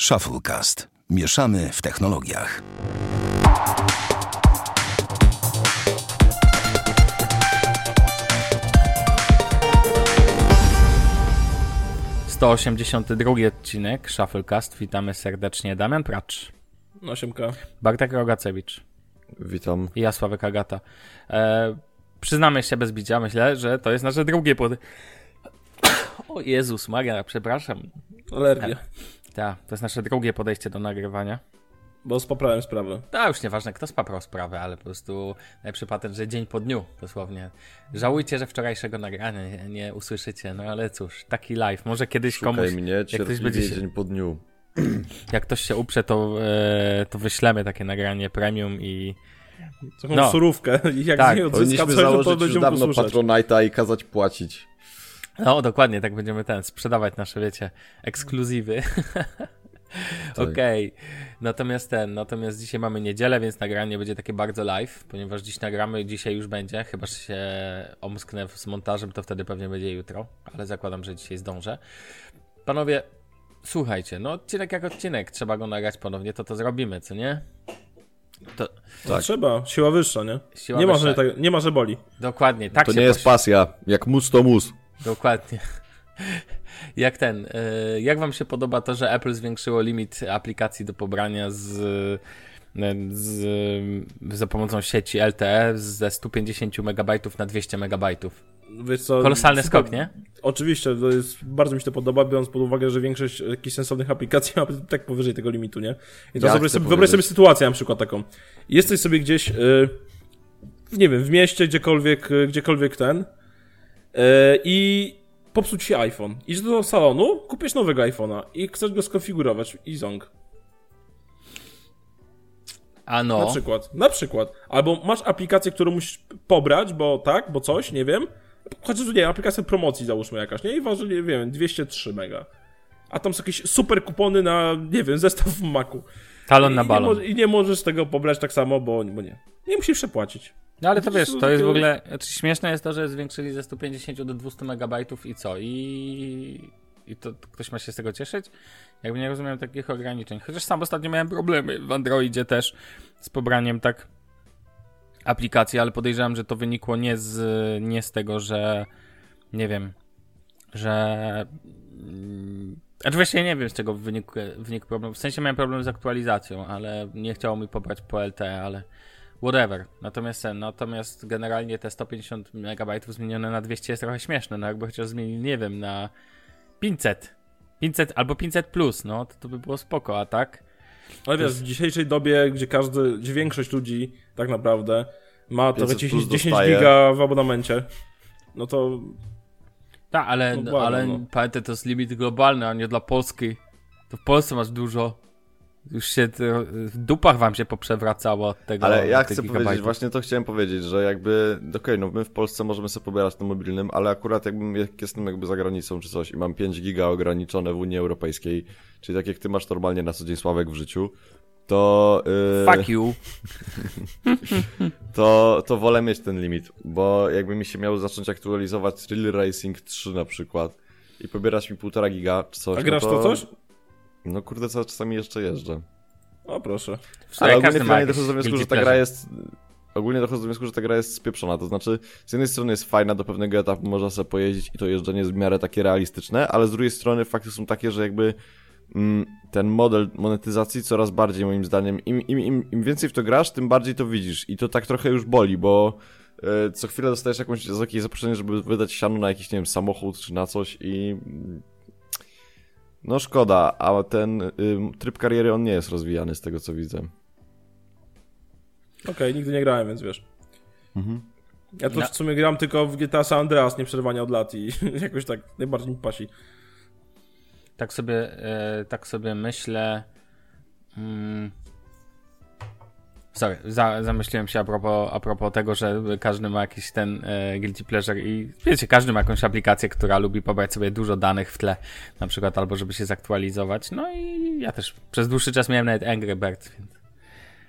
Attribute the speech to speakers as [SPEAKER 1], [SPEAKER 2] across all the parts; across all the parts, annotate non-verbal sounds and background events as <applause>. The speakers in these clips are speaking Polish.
[SPEAKER 1] Shufflecast. Mieszamy w technologiach.
[SPEAKER 2] Osiemdziesiąty drugi odcinek Shufflecast. Witamy serdecznie. Damian Pracz,
[SPEAKER 3] No, siemka.
[SPEAKER 2] Bartek Rogacewicz
[SPEAKER 4] Witam.
[SPEAKER 2] i ja, Sławek Agata. E, przyznamy się bez bicia, myślę, że to jest nasze drugie pod... <coughs> O Jezus Maria, przepraszam.
[SPEAKER 3] Alergia.
[SPEAKER 2] Tak, to jest nasze drugie podejście do nagrywania.
[SPEAKER 3] Bo spoprałem sprawę.
[SPEAKER 2] Tak, już nieważne, kto spaprał sprawę, ale po prostu najlepszy patent, że dzień po dniu, dosłownie. Żałujcie, że wczorajszego nagrania nie, nie usłyszycie, no ale cóż, taki live. Może kiedyś komuś,
[SPEAKER 4] Szukaj mnie,
[SPEAKER 2] jak ktoś będzie się,
[SPEAKER 4] dzień po dniu. <clears throat>
[SPEAKER 2] jak ktoś się uprze, to, e, to wyślemy takie nagranie premium i
[SPEAKER 3] Taką
[SPEAKER 2] No.
[SPEAKER 3] surówkę. I <laughs> jak
[SPEAKER 2] Tak.
[SPEAKER 3] z niej odzyska
[SPEAKER 4] Powinniśmy
[SPEAKER 3] coś, no to będziemy
[SPEAKER 4] dawno
[SPEAKER 3] posłuchać.
[SPEAKER 4] Patronite'a i kazać płacić.
[SPEAKER 2] No, dokładnie, tak będziemy ten, sprzedawać nasze, wiecie, ekskluzywy. <laughs>
[SPEAKER 4] Tak.
[SPEAKER 2] Okej, natomiast ten, natomiast dzisiaj mamy niedzielę, więc nagranie będzie takie bardzo live, ponieważ dziś nagramy, dzisiaj już będzie, chyba że się omsknę z montażem, to wtedy pewnie będzie jutro, ale zakładam, że dzisiaj zdążę. Panowie, słuchajcie, no odcinek jak odcinek, trzeba go nagrać ponownie, to to zrobimy, co nie? To
[SPEAKER 3] No, trzeba. Siła wyższa, nie?
[SPEAKER 2] siła
[SPEAKER 3] nie, ma,
[SPEAKER 2] wyższa.
[SPEAKER 3] że tak, nie ma, że boli.
[SPEAKER 2] Dokładnie, tak
[SPEAKER 4] To
[SPEAKER 2] się
[SPEAKER 4] nie jest pasja. Jak mus to mus.
[SPEAKER 2] Dokładnie. <laughs> Jak ten, y, jak wam się podoba to, że Apple zwiększyło limit aplikacji do pobrania z, z, za pomocą sieci LTE ze 150 MB na 200 MB?
[SPEAKER 3] Wiesz co,
[SPEAKER 2] Kolosalny
[SPEAKER 3] super-
[SPEAKER 2] skok, nie?
[SPEAKER 3] Oczywiście, to jest, bardzo mi się to podoba, biorąc pod uwagę, że większość jakichś sensownych aplikacji ma <laughs> tak powyżej tego limitu, nie? I wyobraź
[SPEAKER 4] chcę
[SPEAKER 3] sobie, wyobraź sobie sytuację na przykład taką. Jesteś sobie gdzieś, y, nie wiem, w mieście, gdziekolwiek, gdziekolwiek ten i popsuł ci się iPhone. Idziesz do salonu, kupisz nowego iPhone'a i chcesz go skonfigurować i ząg.
[SPEAKER 2] A
[SPEAKER 3] Na przykład. Na przykład. Albo masz aplikację, którą musisz pobrać, bo tak, bo coś, nie wiem. Chociaż nie wiem, aplikacja promocji załóżmy jakaś, nie? I waży, nie wiem, 203 mega. A tam są jakieś super kupony na, nie wiem, zestaw w Macu.
[SPEAKER 2] talon
[SPEAKER 3] I
[SPEAKER 2] na
[SPEAKER 3] nie,
[SPEAKER 2] balon.
[SPEAKER 3] mo- I nie możesz tego pobrać tak samo, bo, bo nie. Nie musisz przepłacić.
[SPEAKER 2] No ale to wiesz, to jest w ogóle, znaczy śmieszne jest to, że zwiększyli ze 150 do 200 MB i co? I, i to, to ktoś ma się z tego cieszyć? Jakby nie rozumiem takich ograniczeń. Chociaż sam ostatnio miałem problemy w Androidzie też z pobraniem tak aplikacji, ale podejrzewam, że to wynikło nie z, nie z tego, że nie wiem, że mm, znaczy właściwie nie wiem z czego wynikł, wynikł problem. W sensie miałem problem z aktualizacją, ale nie chciało mi pobrać po LTE, ale whatever. Natomiast ten, natomiast generalnie te 150 MB zmienione na 200 jest trochę śmieszne, no jakby chociaż zmienili, nie wiem, na 500. 500 albo 500 plus, no to, to by było spoko, a tak?
[SPEAKER 3] Ale wiesz,
[SPEAKER 2] jest-
[SPEAKER 3] w dzisiejszej dobie, gdzie każdy, gdzie większość ludzi tak naprawdę ma trochę
[SPEAKER 4] 500 plus
[SPEAKER 3] 10, 10
[SPEAKER 4] dostaje.
[SPEAKER 3] giga w abonamencie, no to
[SPEAKER 2] Tak, ale,
[SPEAKER 3] No
[SPEAKER 2] ale
[SPEAKER 3] no.
[SPEAKER 2] pamiętaj, to jest limit globalny, a nie dla Polski. To w Polsce masz dużo. Już się to, w dupach wam się poprzewracało od tego.
[SPEAKER 4] Ale ja chcę
[SPEAKER 2] gigabajtów.
[SPEAKER 4] powiedzieć, właśnie to chciałem powiedzieć, że jakby, okej, no my w Polsce możemy sobie pobierać na mobilnym, ale akurat jakbym, jak jestem jakby za granicą czy coś i mam 5 giga ograniczone w Unii Europejskiej, czyli tak jak ty masz normalnie na co dzień Sławek w życiu, to... Yy,
[SPEAKER 2] Fuck you. <laughs>
[SPEAKER 4] to, to wolę mieć ten limit, bo jakby mi się miał zacząć aktualizować Thrill Racing 3 na przykład i pobierać mi 1,5 giga czy coś,
[SPEAKER 3] a grasz
[SPEAKER 4] no
[SPEAKER 3] to coś?
[SPEAKER 4] No kurde, co czasami jeszcze jeżdżę.
[SPEAKER 3] O proszę.
[SPEAKER 2] Ale
[SPEAKER 4] ogólnie finalnie dochodzę do wniosku, że ta gra jest... Ogólnie dochodzę do wniosku, że ta gra jest spieprzona, to znaczy z jednej strony jest fajna, do pewnego etapu można sobie pojeździć i to jeżdżenie jest w miarę takie realistyczne, ale z drugiej strony fakty są takie, że jakby mm, ten model monetyzacji coraz bardziej moim zdaniem, im, im, im, im więcej w to grasz, tym bardziej to widzisz i to tak trochę już boli, bo e, co chwilę dostajesz jakąś, jakieś zaproszenie, żeby wydać siano na jakiś, nie wiem, samochód czy na coś i... No szkoda, a ten y, tryb kariery on nie jest rozwijany z tego co widzę.
[SPEAKER 3] Okej, nigdy nie grałem, więc wiesz.
[SPEAKER 4] Mhm.
[SPEAKER 3] Ja to
[SPEAKER 2] No.
[SPEAKER 3] w sumie gram tylko w GTA San Andreas nieprzerwanie od lat i <laughs> jakoś tak najbardziej mi pasi.
[SPEAKER 2] Tak sobie, e, tak sobie myślę. Mm. Sorry, za, zamyśliłem się a propos, a propos tego, że każdy ma jakiś ten e, guilty pleasure i wiecie, każdy ma jakąś aplikację, która lubi pobrać sobie dużo danych w tle, na przykład albo żeby się zaktualizować. No i ja też przez dłuższy czas miałem nawet Angry Birds, więc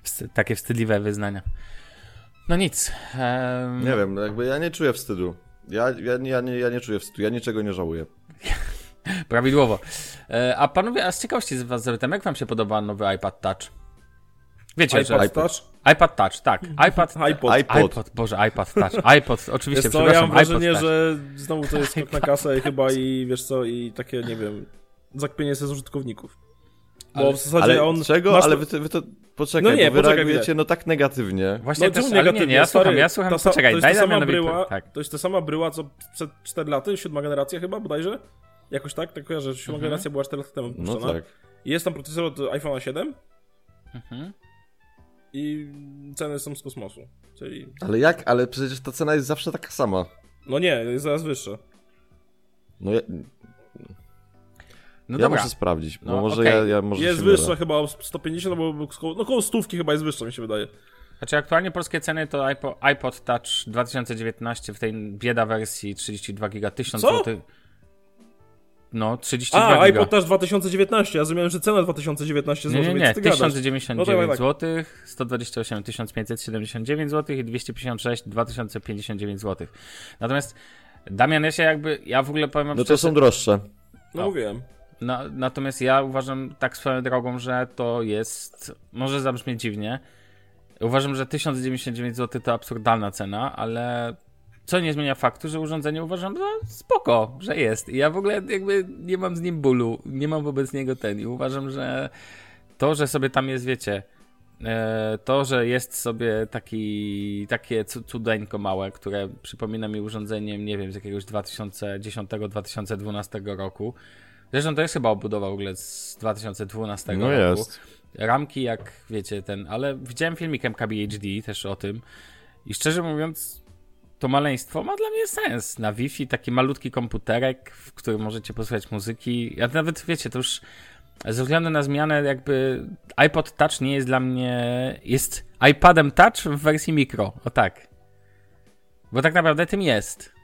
[SPEAKER 2] wsty- takie wstydliwe wyznania. No nic. em,
[SPEAKER 4] Nie wiem, jakby ja nie czuję wstydu. Ja, ja, nie- ja, nie, ja nie czuję wstydu, ja niczego nie żałuję. <laughs>
[SPEAKER 2] Prawidłowo. E, a panowie, a z ciekawości z was zapytam, jak wam się podoba nowy iPad Touch? Wiecie, że...
[SPEAKER 3] iPod Touch?
[SPEAKER 2] iPad Touch, tak. <laughs> iPad...
[SPEAKER 3] iPod.
[SPEAKER 4] iPod.
[SPEAKER 2] iPod, Boże, iPad Touch. iPod, <laughs> oczywiście,
[SPEAKER 3] Wiesz co, ja mam
[SPEAKER 2] przepraszam,
[SPEAKER 3] wrażenie,
[SPEAKER 2] iPod Touch.
[SPEAKER 3] że znowu to jest skok na kasę chyba i wiesz co, i takie, nie wiem, zakpienie się z użytkowników. Bo
[SPEAKER 2] Ale-
[SPEAKER 3] w zasadzie
[SPEAKER 4] Ale
[SPEAKER 3] on...
[SPEAKER 4] czego?
[SPEAKER 3] masz
[SPEAKER 4] Ale wy to, wy to poczekaj,
[SPEAKER 3] No nie,
[SPEAKER 4] bo wy
[SPEAKER 3] poczekaj
[SPEAKER 4] reagujecie no tak negatywnie.
[SPEAKER 2] Właśnie
[SPEAKER 3] No,
[SPEAKER 2] też, ale nie,
[SPEAKER 3] negatywnie?
[SPEAKER 2] nie, ja słucham, ja słucham,
[SPEAKER 3] ta
[SPEAKER 2] poczekaj,
[SPEAKER 3] to jest
[SPEAKER 2] daj
[SPEAKER 3] ta sama bryła,
[SPEAKER 2] Tak.
[SPEAKER 3] To jest ta sama bryła, co przed 4 laty, siódma generacja chyba bodajże? Jakoś tak? Tak kojarzę, że siódma
[SPEAKER 2] Mhm.
[SPEAKER 3] generacja była 4 lata temu
[SPEAKER 4] No tak.
[SPEAKER 3] I Jest tam procesor od iPhone'a 7
[SPEAKER 2] Mhm.
[SPEAKER 3] I ceny są z kosmosu. Czyli...
[SPEAKER 4] Ale jak? Ale przecież ta cena jest zawsze taka sama.
[SPEAKER 3] No nie, jest zaraz wyższa.
[SPEAKER 4] No ja,
[SPEAKER 2] No
[SPEAKER 4] ja
[SPEAKER 2] dobra.
[SPEAKER 4] muszę sprawdzić, bo
[SPEAKER 2] No,
[SPEAKER 4] może
[SPEAKER 2] okej.
[SPEAKER 4] ja, ja może
[SPEAKER 3] Jest wyższa chyba o 150, no bo koło, no koło stówki chyba jest wyższa, mi się wydaje.
[SPEAKER 2] Znaczy aktualnie polskie ceny to iPod, iPod Touch 2019 w tej bieda wersji 32 giga 1000
[SPEAKER 3] Co?
[SPEAKER 2] zł. No, 32
[SPEAKER 3] A,
[SPEAKER 2] giga.
[SPEAKER 3] iPod też 2019, ja zrozumiałem, że cena 2019
[SPEAKER 2] Nie,
[SPEAKER 3] zł,
[SPEAKER 2] nie, nie,
[SPEAKER 3] gadasz.
[SPEAKER 2] 1099
[SPEAKER 3] No tak, tak, tak.
[SPEAKER 2] zł, 128 1579 zł i 256 2059 zł. Natomiast Damian, ja się jakby, ja w ogóle powiem
[SPEAKER 4] No to są droższe.
[SPEAKER 3] No
[SPEAKER 2] O.
[SPEAKER 3] mówiłem.
[SPEAKER 2] Na, natomiast ja uważam tak swoją drogą, że to jest. Może zabrzmieć dziwnie. Uważam, że 1099 zł to absurdalna cena, ale co nie zmienia faktu, że urządzenie uważam za spoko, że jest. I ja w ogóle jakby nie mam z nim bólu, nie mam wobec niego ten. I uważam, że to, że sobie tam jest, wiecie, e, to, że jest sobie taki, takie cu- cudeńko małe, które przypomina mi urządzeniem, nie wiem, z jakiegoś 2010-2012 roku. Zresztą to jest chyba obudowa w ogóle z 2012
[SPEAKER 4] No
[SPEAKER 2] roku.
[SPEAKER 4] jest.
[SPEAKER 2] Ramki jak, wiecie, ten, ale widziałem filmik MKBHD też o tym i szczerze mówiąc to maleństwo ma dla mnie sens. Na Wi-Fi taki malutki komputerek, w którym możecie posłuchać muzyki. Ja nawet, wiecie, to już ze względu na zmianę jakby iPod Touch nie jest dla mnie, jest iPadem Touch w wersji mikro, o tak. Bo tak naprawdę tym jest.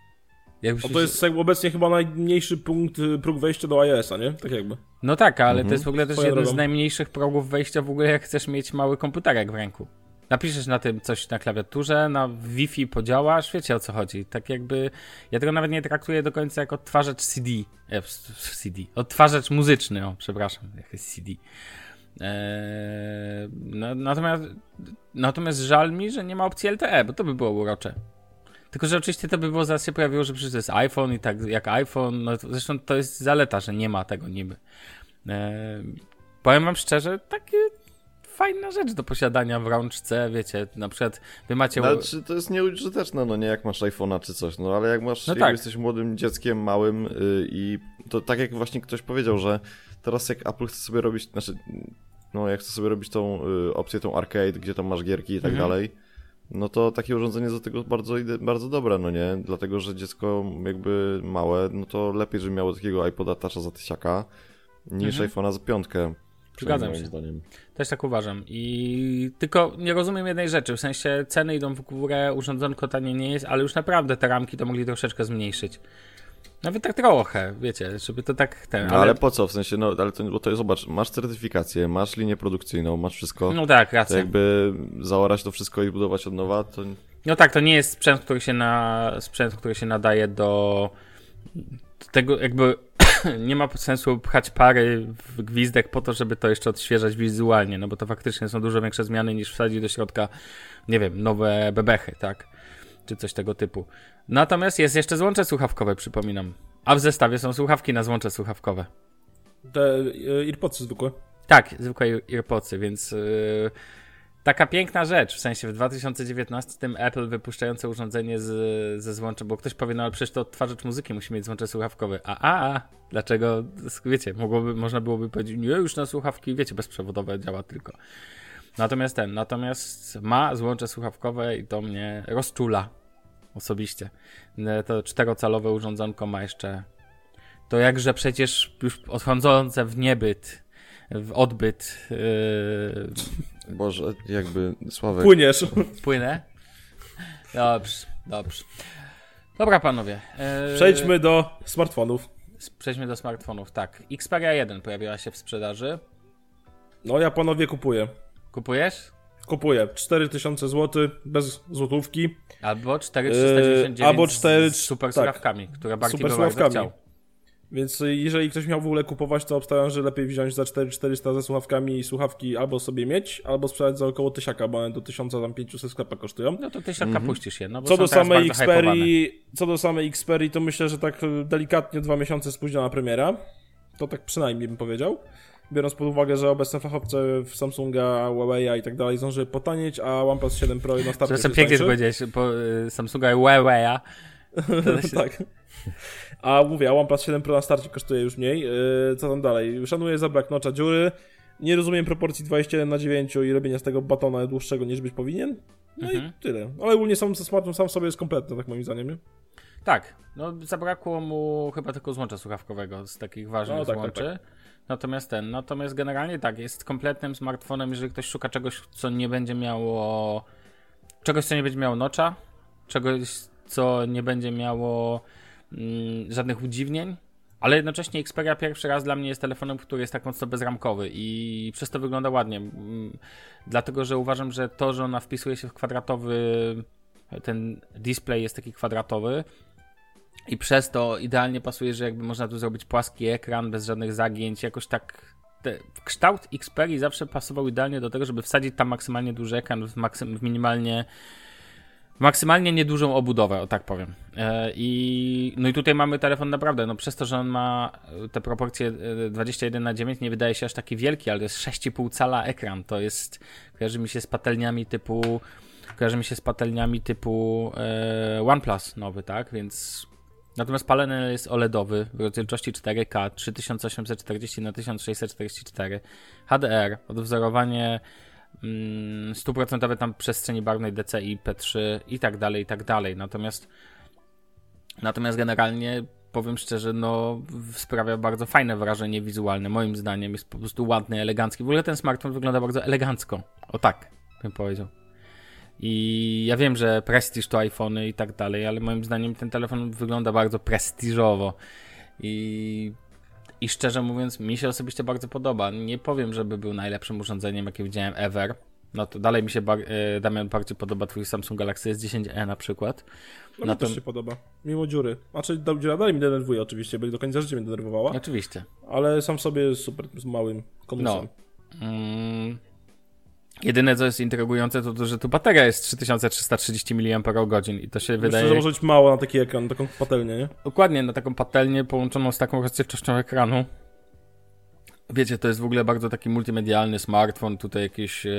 [SPEAKER 2] Jakbyś
[SPEAKER 3] to jest jakby obecnie chyba najmniejszy punkt, y, próg wejścia do iOS-a, nie? Tak jakby.
[SPEAKER 2] No tak, ale
[SPEAKER 4] Mhm.
[SPEAKER 2] to jest w ogóle też
[SPEAKER 3] Swoją
[SPEAKER 2] jeden z
[SPEAKER 3] drogą.
[SPEAKER 2] najmniejszych progów wejścia w ogóle, jak chcesz mieć mały komputerek w ręku. Napiszesz na tym coś na klawiaturze, na Wi-Fi podziałasz, wiecie o co chodzi. Tak jakby, ja tego nawet nie traktuję do końca jak odtwarzacz CD. E, CD. Odtwarzacz muzyczny, o, przepraszam, jak jest CD. Eee, no, natomiast, natomiast żal mi, że nie ma opcji LTE, bo to by było urocze. Tylko, że oczywiście to by było zaraz się pojawiło, że przecież to jest iPhone i tak jak iPhone, no zresztą to jest zaleta, że nie ma tego niby. Eee, powiem wam szczerze, takie fajna rzecz do posiadania w rączce, wiecie, na przykład wy macie...
[SPEAKER 4] No, ale czy to jest nieużyteczne, no nie jak masz iPhone'a czy coś, no ale jak masz,
[SPEAKER 2] No
[SPEAKER 4] jak
[SPEAKER 2] tak.
[SPEAKER 4] jesteś młodym dzieckiem, małym y, i to tak jak właśnie ktoś powiedział, że teraz jak Apple chce sobie robić, znaczy, no jak chce sobie robić tą y, opcję, tą arcade, gdzie tam masz gierki i tak
[SPEAKER 2] Mhm.
[SPEAKER 4] dalej, no to takie urządzenie jest do tego bardzo, bardzo dobre, no nie? Dlatego, że dziecko jakby małe, no to lepiej, żeby miało takiego iPoda Toucha za tysiaka, niż
[SPEAKER 2] Mhm.
[SPEAKER 4] iPhone'a za piątkę.
[SPEAKER 2] Zgadzam się.
[SPEAKER 4] zdaniem.
[SPEAKER 2] Też tak uważam. I tylko nie rozumiem jednej rzeczy, w sensie ceny idą w górę, urządzonko tanie nie jest, ale już naprawdę te ramki to mogli troszeczkę zmniejszyć. Nawet tak trochę, wiecie, żeby to tak ten.
[SPEAKER 4] No ale... po co? W sensie, no ale to, bo to zobacz, masz certyfikację, masz linię produkcyjną, masz wszystko.
[SPEAKER 2] No tak, racja.
[SPEAKER 4] jakby zaorać to wszystko i budować od nowa, to
[SPEAKER 2] No tak, to nie jest sprzęt, który się na sprzęt, który się nadaje do tego jakby <clears throat> nie ma sensu pchać pary w gwizdek po to, żeby to jeszcze odświeżać wizualnie, no bo to faktycznie są dużo większe zmiany niż wsadzić do środka, nie wiem, nowe bebechy, tak? Czy coś tego typu. Natomiast jest jeszcze złącze słuchawkowe, przypominam. A w zestawie są słuchawki na złącze słuchawkowe.
[SPEAKER 3] Te y, zwykłe.
[SPEAKER 2] Tak, zwykłe AirPodsy, więc yy, taka piękna rzecz, w sensie w 2019 tym Apple wypuszczające urządzenie z, ze złączem, bo ktoś powie, no ale przecież to odtwarzacz muzyki musi mieć złącze słuchawkowe. A, a, a, dlaczego, wiecie, mogłoby, można byłoby powiedzieć, nie, już na słuchawki, wiecie, bezprzewodowe działa tylko. Natomiast ten, natomiast ma złącze słuchawkowe i to mnie rozczula osobiście. E, To czterocalowe urządzonko ma jeszcze to jakże przecież już odchodzące w niebyt, w odbyt yy,
[SPEAKER 4] Boże, jakby Sławek.
[SPEAKER 3] Płyniesz.
[SPEAKER 2] płynę. Dobrze, dobrze. Dobra, panowie. Yy,
[SPEAKER 3] Przejdźmy do smartfonów.
[SPEAKER 2] Przejdźmy do smartfonów, tak. Xperia 1 pojawiła się w sprzedaży.
[SPEAKER 3] No ja panowie kupuję.
[SPEAKER 2] Kupujesz?
[SPEAKER 3] Kupuję. 4000 zł bez złotówki.
[SPEAKER 2] Albo 4399
[SPEAKER 3] Yy, albo cztery-
[SPEAKER 2] z super
[SPEAKER 3] tak.
[SPEAKER 2] które Barty
[SPEAKER 3] Super słuchawkami.
[SPEAKER 2] chciał.
[SPEAKER 3] Więc jeżeli ktoś miał w ogóle kupować, to obstawiam, że lepiej wziąć za 4400 ze słuchawkami i słuchawki albo sobie mieć, albo sprzedać za około tysiaka, bo one do 1500 sklepa kosztują.
[SPEAKER 2] No to tysiąca puścisz je, no bo
[SPEAKER 3] Co
[SPEAKER 2] są
[SPEAKER 3] do, samej. Xperii, co do samej Xperii, to myślę, że tak delikatnie dwa miesiące spóźniona premiera. To tak przynajmniej bym powiedział. Biorąc pod uwagę, że obecne fachowce w Samsunga, Huawei i tak dalej zdążyły potanieć, a OnePlus 7 Pro na starcie się
[SPEAKER 2] pięknie powiedziałeś, po y, Samsunga i Huawei'a. <laughs>
[SPEAKER 3] tak. A mówię, a OnePlus 7 Pro na starcie kosztuje już mniej. Yy, co tam dalej? Szanuję za brak nocza dziury. Nie rozumiem proporcji 21 na 9 i robienia z tego batona dłuższego niż być powinien. No
[SPEAKER 2] Mhm.
[SPEAKER 3] i tyle. Ale ogólnie sam smartfon sam w sobie jest kompletny, tak moim zdaniem. Nie?
[SPEAKER 2] Tak, no zabrakło mu chyba tylko złącza słuchawkowego z takich ważnych
[SPEAKER 3] No, tak,
[SPEAKER 2] złączy.
[SPEAKER 3] tak,
[SPEAKER 2] Natomiast ten, natomiast generalnie tak, jest kompletnym smartfonem, jeżeli ktoś szuka czegoś, co nie będzie miało. czegoś, co nie będzie miało nocza, czegoś, co nie będzie miało mm, żadnych udziwnień. Ale jednocześnie Xperia pierwszy raz dla mnie jest telefonem, który jest tak mocno bezramkowy i przez to wygląda ładnie. Mm, Dlatego, że uważam, że to, że ona wpisuje się w kwadratowy, ten display jest taki kwadratowy, i przez to idealnie pasuje, że jakby można tu zrobić płaski ekran bez żadnych zagięć, jakoś tak. Te, kształt Xperia zawsze pasował idealnie do tego, żeby wsadzić tam maksymalnie duży ekran w, maksym, w minimalnie. Maksymalnie niedużą obudowę, o tak powiem. E, I no i tutaj mamy telefon naprawdę, no przez to, że on ma e, te proporcje e, 21 na 9 nie wydaje się aż taki wielki, ale to jest 6,5 cala ekran. To jest kojarzy mi się z patelniami typu kojarzy mi się z patelniami typu e, OnePlus nowy, tak? Więc Natomiast panel jest OLEDowy w rozdzielczości 4K 3840 na 1644 HDR, odwzorowanie stuprocentowe tam przestrzeni barwnej DCI, P3 i tak dalej, i tak dalej. Natomiast natomiast generalnie powiem szczerze, no sprawia bardzo fajne wrażenie wizualne. Moim zdaniem jest po prostu ładny, elegancki. W ogóle ten smartfon wygląda bardzo elegancko. O tak, bym powiedział. I ja wiem, że prestiż to iPhony i tak dalej, ale moim zdaniem ten telefon wygląda bardzo prestiżowo. I, I szczerze mówiąc, mi się osobiście bardzo podoba. Nie powiem, żeby był najlepszym urządzeniem, jakie widziałem ever. No to dalej mi się, bar- e, Damian, bardziej podoba twój Samsung Galaxy S10e na przykład.
[SPEAKER 3] No
[SPEAKER 2] Na
[SPEAKER 3] mi też się podoba. Mimo dziury. Znaczy, dziura dalej mnie denerwuje oczywiście, bo do końca życia mnie denerwowała.
[SPEAKER 2] Oczywiście.
[SPEAKER 3] Ale sam w sobie jest super z małym konusem.
[SPEAKER 2] No. Mm. Jedyne, co jest intrygujące, to to, że tu bateria jest 3330 mAh i to się
[SPEAKER 3] Myślę,
[SPEAKER 2] wydaje...
[SPEAKER 3] że może być mało na taki ekran, taką patelnię, nie?
[SPEAKER 2] Dokładnie, na taką patelnię połączoną z taką rozdzielczością ekranu. Wiecie, to jest w ogóle bardzo taki multimedialny smartfon, tutaj jakieś e,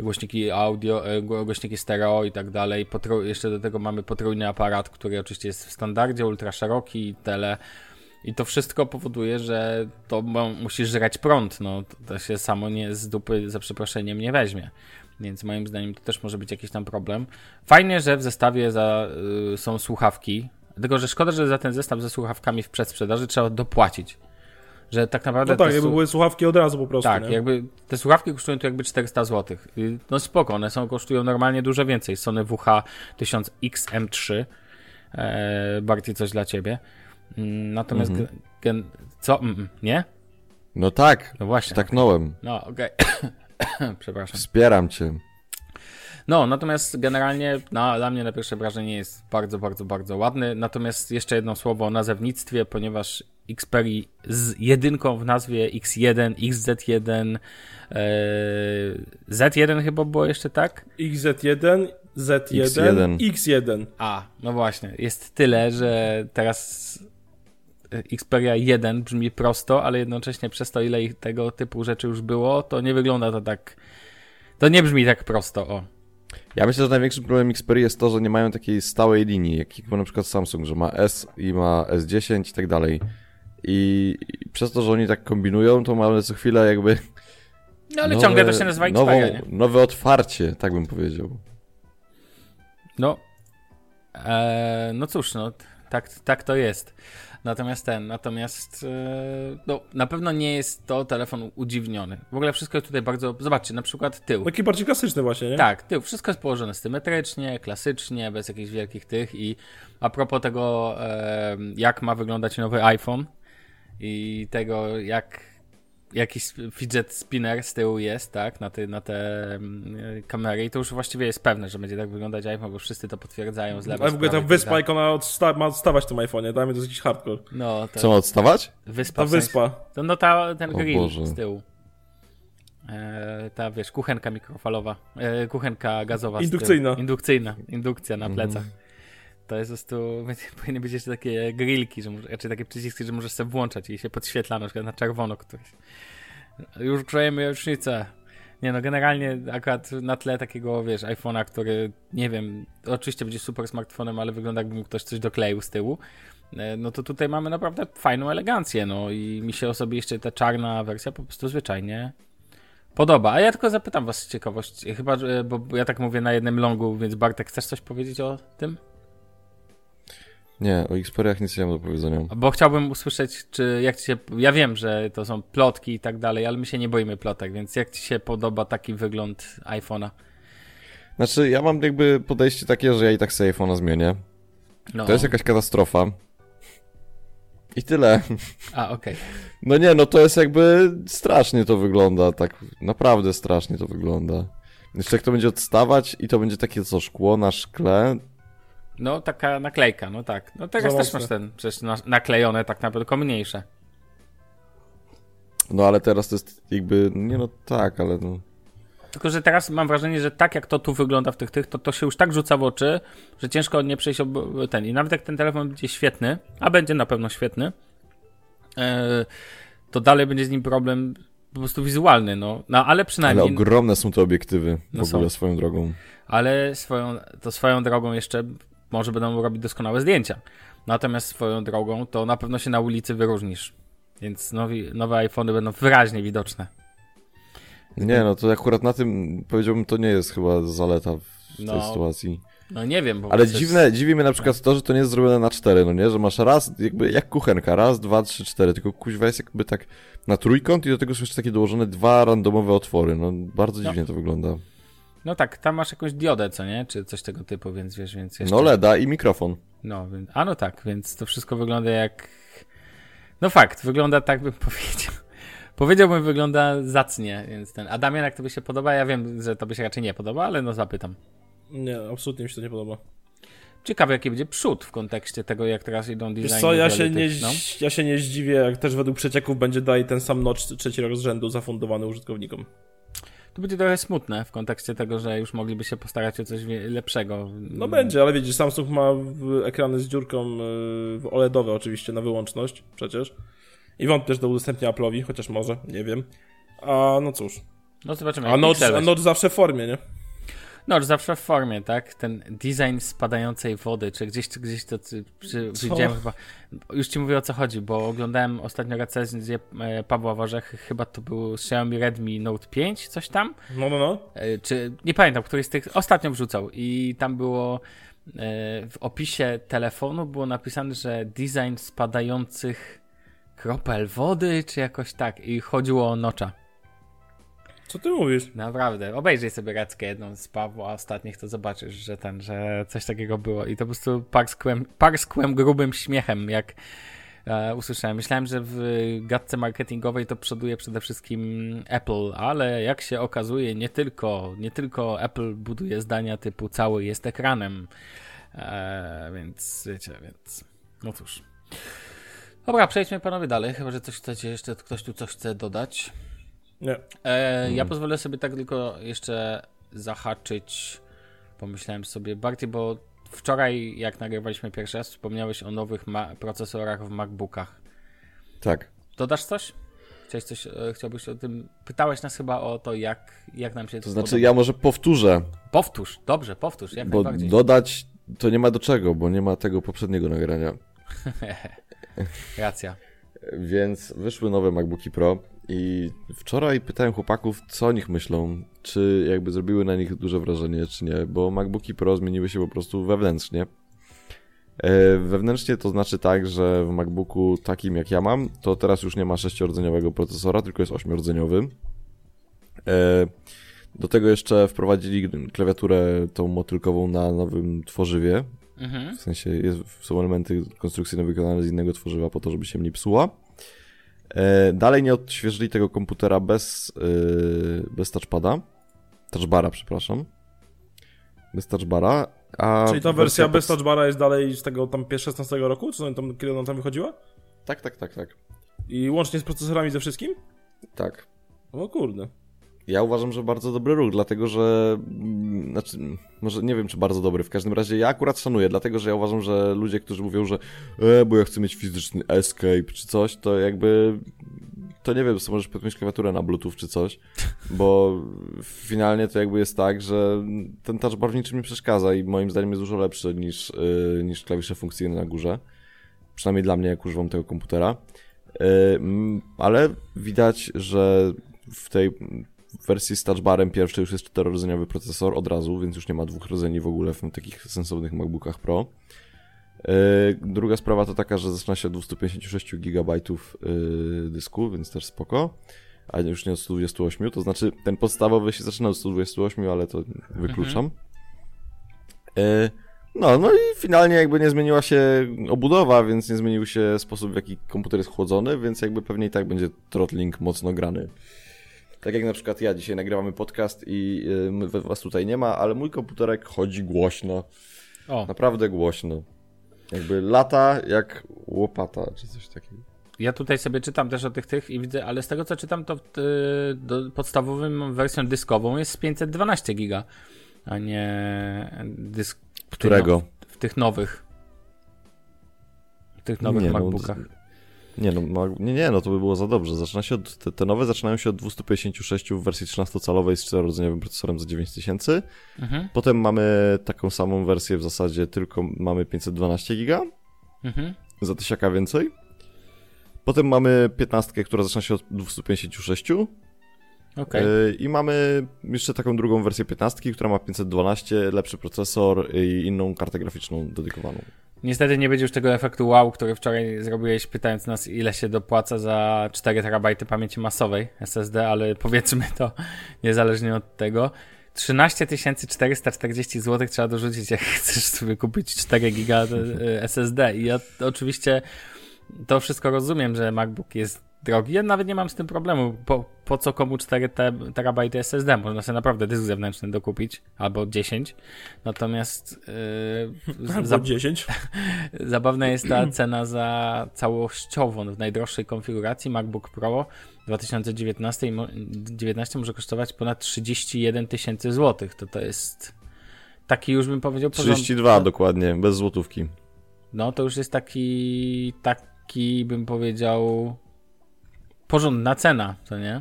[SPEAKER 2] głośniki audio, e, gło- głośniki stereo i tak dalej. Potrój, jeszcze do tego mamy potrójny aparat, który oczywiście jest w standardzie, ultra szeroki, tele. I to wszystko powoduje, że to musisz żreć prąd. No, to, się samo nie z dupy, za przeproszeniem, nie weźmie. Więc moim zdaniem to też może być jakiś tam problem. Fajnie, że w zestawie za, y, są słuchawki. Tylko, że szkoda, że za ten zestaw ze słuchawkami w przedsprzedaży trzeba dopłacić. Że tak naprawdę.
[SPEAKER 3] No tak, jakby były słuchawki od razu po prostu,
[SPEAKER 2] tak,
[SPEAKER 3] nie?
[SPEAKER 2] jakby te słuchawki kosztują tu jakby 400 zł. No spoko, one są, kosztują normalnie dużo więcej. Sony WH 1000XM3. E, bardziej coś dla ciebie. Natomiast
[SPEAKER 4] Mhm.
[SPEAKER 2] gen, co? Mm, mm, nie?
[SPEAKER 4] No tak,
[SPEAKER 2] No właśnie.
[SPEAKER 4] staknąłem.
[SPEAKER 2] No, okej. <coughs> Przepraszam.
[SPEAKER 4] Wspieram cię.
[SPEAKER 2] No, natomiast generalnie no, dla mnie na pierwsze wrażenie jest bardzo, bardzo, bardzo ładny. Natomiast jeszcze jedno słowo o nazewnictwie, ponieważ Xperia z jedynką w nazwie X1, XZ1, e, Z1 chyba było jeszcze tak?
[SPEAKER 3] XZ1, Z1,
[SPEAKER 4] X1.
[SPEAKER 3] X1.
[SPEAKER 2] A, no właśnie, jest tyle, że teraz Xperia 1 brzmi prosto, ale jednocześnie przez to, ile ich tego typu rzeczy już było, to nie wygląda to tak. To nie brzmi tak prosto, o.
[SPEAKER 4] Ja myślę, że największym problemem Xperia jest to, że nie mają takiej stałej linii, jak ma na przykład Samsung, że ma S i ma S10 i tak dalej. I, przez to, że oni tak kombinują, to mamy co chwilę jakby.
[SPEAKER 2] No ale
[SPEAKER 4] nowe-
[SPEAKER 2] ciągle to się nazywa Xperia,
[SPEAKER 4] nową,
[SPEAKER 2] nie?
[SPEAKER 4] Nowe otwarcie, tak bym powiedział.
[SPEAKER 2] No. E, no cóż, no tak, tak to jest. Natomiast ten, natomiast e, no, na pewno nie jest to telefon udziwniony. W ogóle wszystko jest tutaj bardzo. Zobaczcie, na przykład tył.
[SPEAKER 3] Taki bardziej klasyczny właśnie, nie?
[SPEAKER 2] Tak, tył. Wszystko jest położone symetrycznie, klasycznie, bez jakichś wielkich tych. I a propos tego, e, jak ma wyglądać nowy iPhone i tego, jak jakiś fidget spinner z tyłu jest, tak, na te, na te mm, kamery i to już właściwie jest pewne, że będzie tak wyglądać iPhone, bo wszyscy to potwierdzają z lewej
[SPEAKER 3] Ale w ogóle ta
[SPEAKER 2] tak
[SPEAKER 3] wyspa,
[SPEAKER 2] dalej.
[SPEAKER 3] jak ona odsta ma odstawać w tym iPhone'ie, dla mnie to jest jakiś hardcore.
[SPEAKER 2] No, to
[SPEAKER 4] Co ma odstawać?
[SPEAKER 2] wyspa.
[SPEAKER 3] Ta
[SPEAKER 2] w sensie-
[SPEAKER 3] wyspa.
[SPEAKER 2] To, no ta, ten grill z tyłu. E, ta, wiesz, kuchenka mikrofalowa, e, kuchenka gazowa
[SPEAKER 3] Indukcyjna.
[SPEAKER 2] Indukcyjna. Indukcja na
[SPEAKER 4] Mhm.
[SPEAKER 2] plecach. To jest po prostu, <laughs> powinny być jeszcze takie grillki, że czy takie przyciski, że możesz sobie włączać i się podświetla na przykład na czerwono któryś. Już grzejemy rocznicę. Nie no, generalnie akurat na tle takiego, wiesz, iPhone'a, który, nie wiem, oczywiście będzie super smartfonem, ale wygląda jakby mu ktoś coś dokleił z tyłu, e, no to tutaj mamy naprawdę fajną elegancję, no i mi się osobiście ta czarna wersja po prostu zwyczajnie podoba. A ja tylko zapytam was z ciekawości, chyba, bo ja tak mówię na jednym longu, więc Bartek, chcesz coś powiedzieć o tym?
[SPEAKER 4] Nie, o Xperiach nic nie mam do powiedzenia.
[SPEAKER 2] Bo chciałbym usłyszeć, czy jak ci się. Ja wiem, że to są plotki i tak dalej, ale my się nie boimy plotek, więc jak ci się podoba taki wygląd iPhone'a?
[SPEAKER 4] Znaczy, ja mam jakby podejście takie, że ja i tak sobie iPhone'a zmienię.
[SPEAKER 2] No.
[SPEAKER 4] To jest jakaś katastrofa. I tyle.
[SPEAKER 2] A, okej.
[SPEAKER 4] No nie, no to jest jakby strasznie to wygląda, tak naprawdę strasznie to wygląda. Jeszcze jak to będzie odstawać i to będzie takie co, szkło na szkle,
[SPEAKER 2] No, taka naklejka, no tak. No teraz
[SPEAKER 3] Za
[SPEAKER 2] też masz ten, przecież na, naklejone tak naprawdę, tylko mniejsze.
[SPEAKER 4] no ale teraz to jest jakby, nie no tak, ale no...
[SPEAKER 2] Tylko, że teraz mam wrażenie, że tak jak to tu wygląda w tych tych, to to się już tak rzuca w oczy, że ciężko nie przejść ob ten. I nawet jak ten telefon będzie świetny, a będzie na pewno świetny, e, to dalej będzie z nim problem po prostu wizualny, no. no ale
[SPEAKER 4] Ale
[SPEAKER 2] przynajmniej...
[SPEAKER 4] ogromne są te obiektywy
[SPEAKER 2] No
[SPEAKER 4] w ogóle
[SPEAKER 2] są.
[SPEAKER 4] swoją drogą.
[SPEAKER 2] ale swoją, to swoją drogą jeszcze może będą robić doskonałe zdjęcia. Natomiast swoją drogą to na pewno się na ulicy wyróżnisz. Więc nowi, nowe iPhony będą wyraźnie widoczne.
[SPEAKER 4] Nie, no to akurat na tym powiedziałbym, to nie jest chyba zaleta w tej
[SPEAKER 2] No,
[SPEAKER 4] sytuacji.
[SPEAKER 2] No nie wiem, bo
[SPEAKER 4] Ale dziwne, dziwi mnie na przykład to, że to nie jest zrobione na cztery, no nie? Że masz raz, jakby jak kuchenka, raz, dwa, trzy, cztery, tylko kuźwa jest jakby tak na trójkąt i do tego są jeszcze takie dołożone dwa randomowe otwory, no bardzo
[SPEAKER 2] No.
[SPEAKER 4] dziwnie to wygląda.
[SPEAKER 2] No tak, tam masz jakąś diodę, co nie? Czy coś tego typu, więc wiesz, więc jeszcze...
[SPEAKER 4] No LEDa i mikrofon.
[SPEAKER 2] No, więc, a no tak, więc to wszystko wygląda jak... No fakt, wygląda tak bym <laughs> powiedział. Powiedziałbym, wygląda zacnie, więc ten... A Damian, jak tobie się podoba? Ja wiem, że tobie się raczej nie podoba, ale no zapytam.
[SPEAKER 3] Nie, absolutnie mi się to nie podoba.
[SPEAKER 2] Ciekawe, jaki będzie przód w kontekście tego, jak teraz idą designy.
[SPEAKER 3] Wiesz co, ja się, nie,
[SPEAKER 2] no.
[SPEAKER 3] ja się nie zdziwię, jak też według przecieków będzie dalej ten sam notch trzeci rok z rzędu zafundowany użytkownikom.
[SPEAKER 2] To będzie trochę smutne w kontekście tego, że już mogliby się postarać o coś lepszego.
[SPEAKER 3] No będzie, ale widzisz, Samsung ma w- ekrany z dziurką y, OLEDowe oczywiście na wyłączność przecież. I wątpię, że to udostępnia Apple'owi, chociaż może, nie wiem. A no cóż.
[SPEAKER 2] No zobaczymy.
[SPEAKER 3] A
[SPEAKER 2] Pixel
[SPEAKER 3] a notch zawsze w formie, nie?
[SPEAKER 2] No, zawsze w formie, tak? Ten design spadającej wody, czy gdzieś, czy gdzieś to czy, widziałem chyba. Już ci mówię o co chodzi, bo oglądałem ostatnio recenzję e, Pawła Warzechy, chyba to był Xiaomi Redmi Note 5, coś tam.
[SPEAKER 3] No, no, no.
[SPEAKER 2] E, Czy nie pamiętam, który z tych ostatnio wrzucał i tam było e, w opisie telefonu było napisane, że design spadających kropel wody, czy jakoś tak. I chodziło o nocza.
[SPEAKER 3] Co ty mówisz?
[SPEAKER 2] Naprawdę, obejrzyj sobie reckę jedną z Pawła ostatnich, to zobaczysz, że ten, że coś takiego było i to po prostu parskłem, parskłem grubym śmiechem, jak e, usłyszałem. Myślałem, że w gadce marketingowej to przoduje przede wszystkim Apple, ale jak się okazuje, nie tylko, nie tylko Apple buduje zdania typu cały jest ekranem, e, więc wiecie, więc no cóż. Dobra, przejdźmy panowie dalej, chyba, że coś chcecie jeszcze, ktoś tu coś chce dodać.
[SPEAKER 3] Nie.
[SPEAKER 2] E, Ja pozwolę sobie tak tylko jeszcze zahaczyć. Pomyślałem sobie bardziej, bo wczoraj, jak nagrywaliśmy pierwszy raz, wspomniałeś o nowych ma- procesorach w MacBookach.
[SPEAKER 4] Tak.
[SPEAKER 2] Dodasz coś? Chciałeś coś, e, chciałbyś o tym. Pytałeś nas chyba o to, jak, jak nam się
[SPEAKER 4] To znaczy
[SPEAKER 2] podoba.
[SPEAKER 4] ja może powtórzę,
[SPEAKER 2] Powtórz, dobrze, powtórz, jak
[SPEAKER 4] bo
[SPEAKER 2] najbardziej.
[SPEAKER 4] dodać to nie ma do czego, bo nie ma tego poprzedniego nagrania. <laughs>
[SPEAKER 2] Racja.
[SPEAKER 4] Więc wyszły nowe MacBooki Pro i wczoraj pytałem chłopaków, co o nich myślą, czy jakby zrobiły na nich duże wrażenie, czy nie, bo MacBooki Pro zmieniły się po prostu wewnętrznie. E, wewnętrznie to znaczy tak, że w MacBooku takim jak ja mam, to teraz już nie ma sześciordzeniowego procesora, tylko jest ośmiordzeniowy. E, do tego jeszcze wprowadzili klawiaturę tą motylkową na nowym tworzywie,
[SPEAKER 2] Mhm.
[SPEAKER 4] w sensie jest, są elementy konstrukcyjne wykonane z innego tworzywa po to, żeby się mniej psuła. E, dalej nie odświeżyli tego komputera bez, yy, bez touchpada. Touchbara, przepraszam. Bez touchbara. A
[SPEAKER 3] Czyli ta wersja bez
[SPEAKER 4] pod-
[SPEAKER 3] touchbara jest dalej z tego tam 16 roku? Czy tam, kiedy ona tam wychodziła?
[SPEAKER 4] Tak, tak, tak, tak.
[SPEAKER 3] I łącznie z procesorami ze wszystkim?
[SPEAKER 4] Tak.
[SPEAKER 3] O kurde.
[SPEAKER 4] Ja uważam, że bardzo dobry ruch, dlatego że. mm, Znaczy, może nie wiem, czy bardzo dobry. W każdym razie ja akurat szanuję, dlatego że ja uważam, że ludzie, którzy mówią, że e, bo ja chcę mieć fizyczny escape czy coś, to jakby. To nie wiem, co możesz podpiąć klawiaturę na Bluetooth czy coś, bo finalnie to jakby jest tak, że ten touch bar w niczym nie przeszkadza i moim zdaniem jest dużo lepszy niż, yy, niż klawisze funkcyjne na górze. Przynajmniej dla mnie, jak używam tego komputera. Yy, ale widać, że w tej w wersji z touchbarem pierwszej już jest czterorodzeniowy procesor od razu, więc już nie ma dwóch rdzeni w ogóle w takich sensownych MacBookach Pro. Yy, Druga sprawa to taka, że zaczyna się od 256 GB yy, dysku, więc też spoko. A już nie od 128, to znaczy ten podstawowy się zaczyna od 128, ale to wykluczam. Yy, No, no i finalnie jakby nie zmieniła się obudowa, więc nie zmienił się sposób, w jaki komputer jest chłodzony, więc jakby pewnie i tak będzie throttling mocno grany. Tak jak na przykład ja dzisiaj nagrywamy podcast i y, my- was tutaj nie ma, ale mój komputerek chodzi głośno.
[SPEAKER 2] O,
[SPEAKER 4] Naprawdę głośno. Jakby lata jak łopata, czy coś takiego.
[SPEAKER 2] ja tutaj sobie czytam też o tych tych i widzę, ale z tego co czytam, to y, do, podstawowym wersją dyskową jest 512 giga, a nie dysk. w tych
[SPEAKER 4] Którego?
[SPEAKER 2] no- W tych nowych. W tych nowych
[SPEAKER 4] Nie, no,
[SPEAKER 2] MacBookach.
[SPEAKER 4] Nie no, nie, nie, no to by było za dobrze. Zaczyna się od, te, te nowe zaczynają się od 256 w wersji 13-calowej z 4-rodzeniowym procesorem za 9000.
[SPEAKER 2] Mhm,
[SPEAKER 4] Potem mamy taką samą wersję w zasadzie, tylko mamy 512 giga.
[SPEAKER 2] mhm.
[SPEAKER 4] za tysiaka więcej. Potem mamy 15, która zaczyna się od 256.
[SPEAKER 2] Okej.
[SPEAKER 4] Yy, I mamy jeszcze taką drugą wersję 15, która ma 512, lepszy procesor i inną kartę graficzną dedykowaną.
[SPEAKER 2] Niestety nie będzie już tego efektu wow, który wczoraj zrobiłeś pytając nas ile się dopłaca za 4 terabajty pamięci masowej SSD, ale powiedzmy to <laughs> niezależnie od tego. 13 440 zł trzeba dorzucić, jak <laughs> chcesz sobie kupić 4 giga e, SSD. I ja oczywiście to wszystko rozumiem, że MacBook jest drogi. Ja nawet nie mam z tym problemu. Po, po co komu 4 te, terabajty SSD? Można sobie naprawdę dysk zewnętrzny dokupić, albo 10. Natomiast yy,
[SPEAKER 3] Albo
[SPEAKER 2] za,
[SPEAKER 3] 10. <laughs>
[SPEAKER 2] Zabawna jest ta cena za całościową w najdroższej konfiguracji MacBook Pro 2019 i mo- 19 może kosztować ponad 31 tysięcy złotych. To to jest taki już bym powiedział porząd-
[SPEAKER 4] 32 dokładnie, bez złotówki.
[SPEAKER 2] No to już jest taki taki bym powiedział porządna cena, to nie?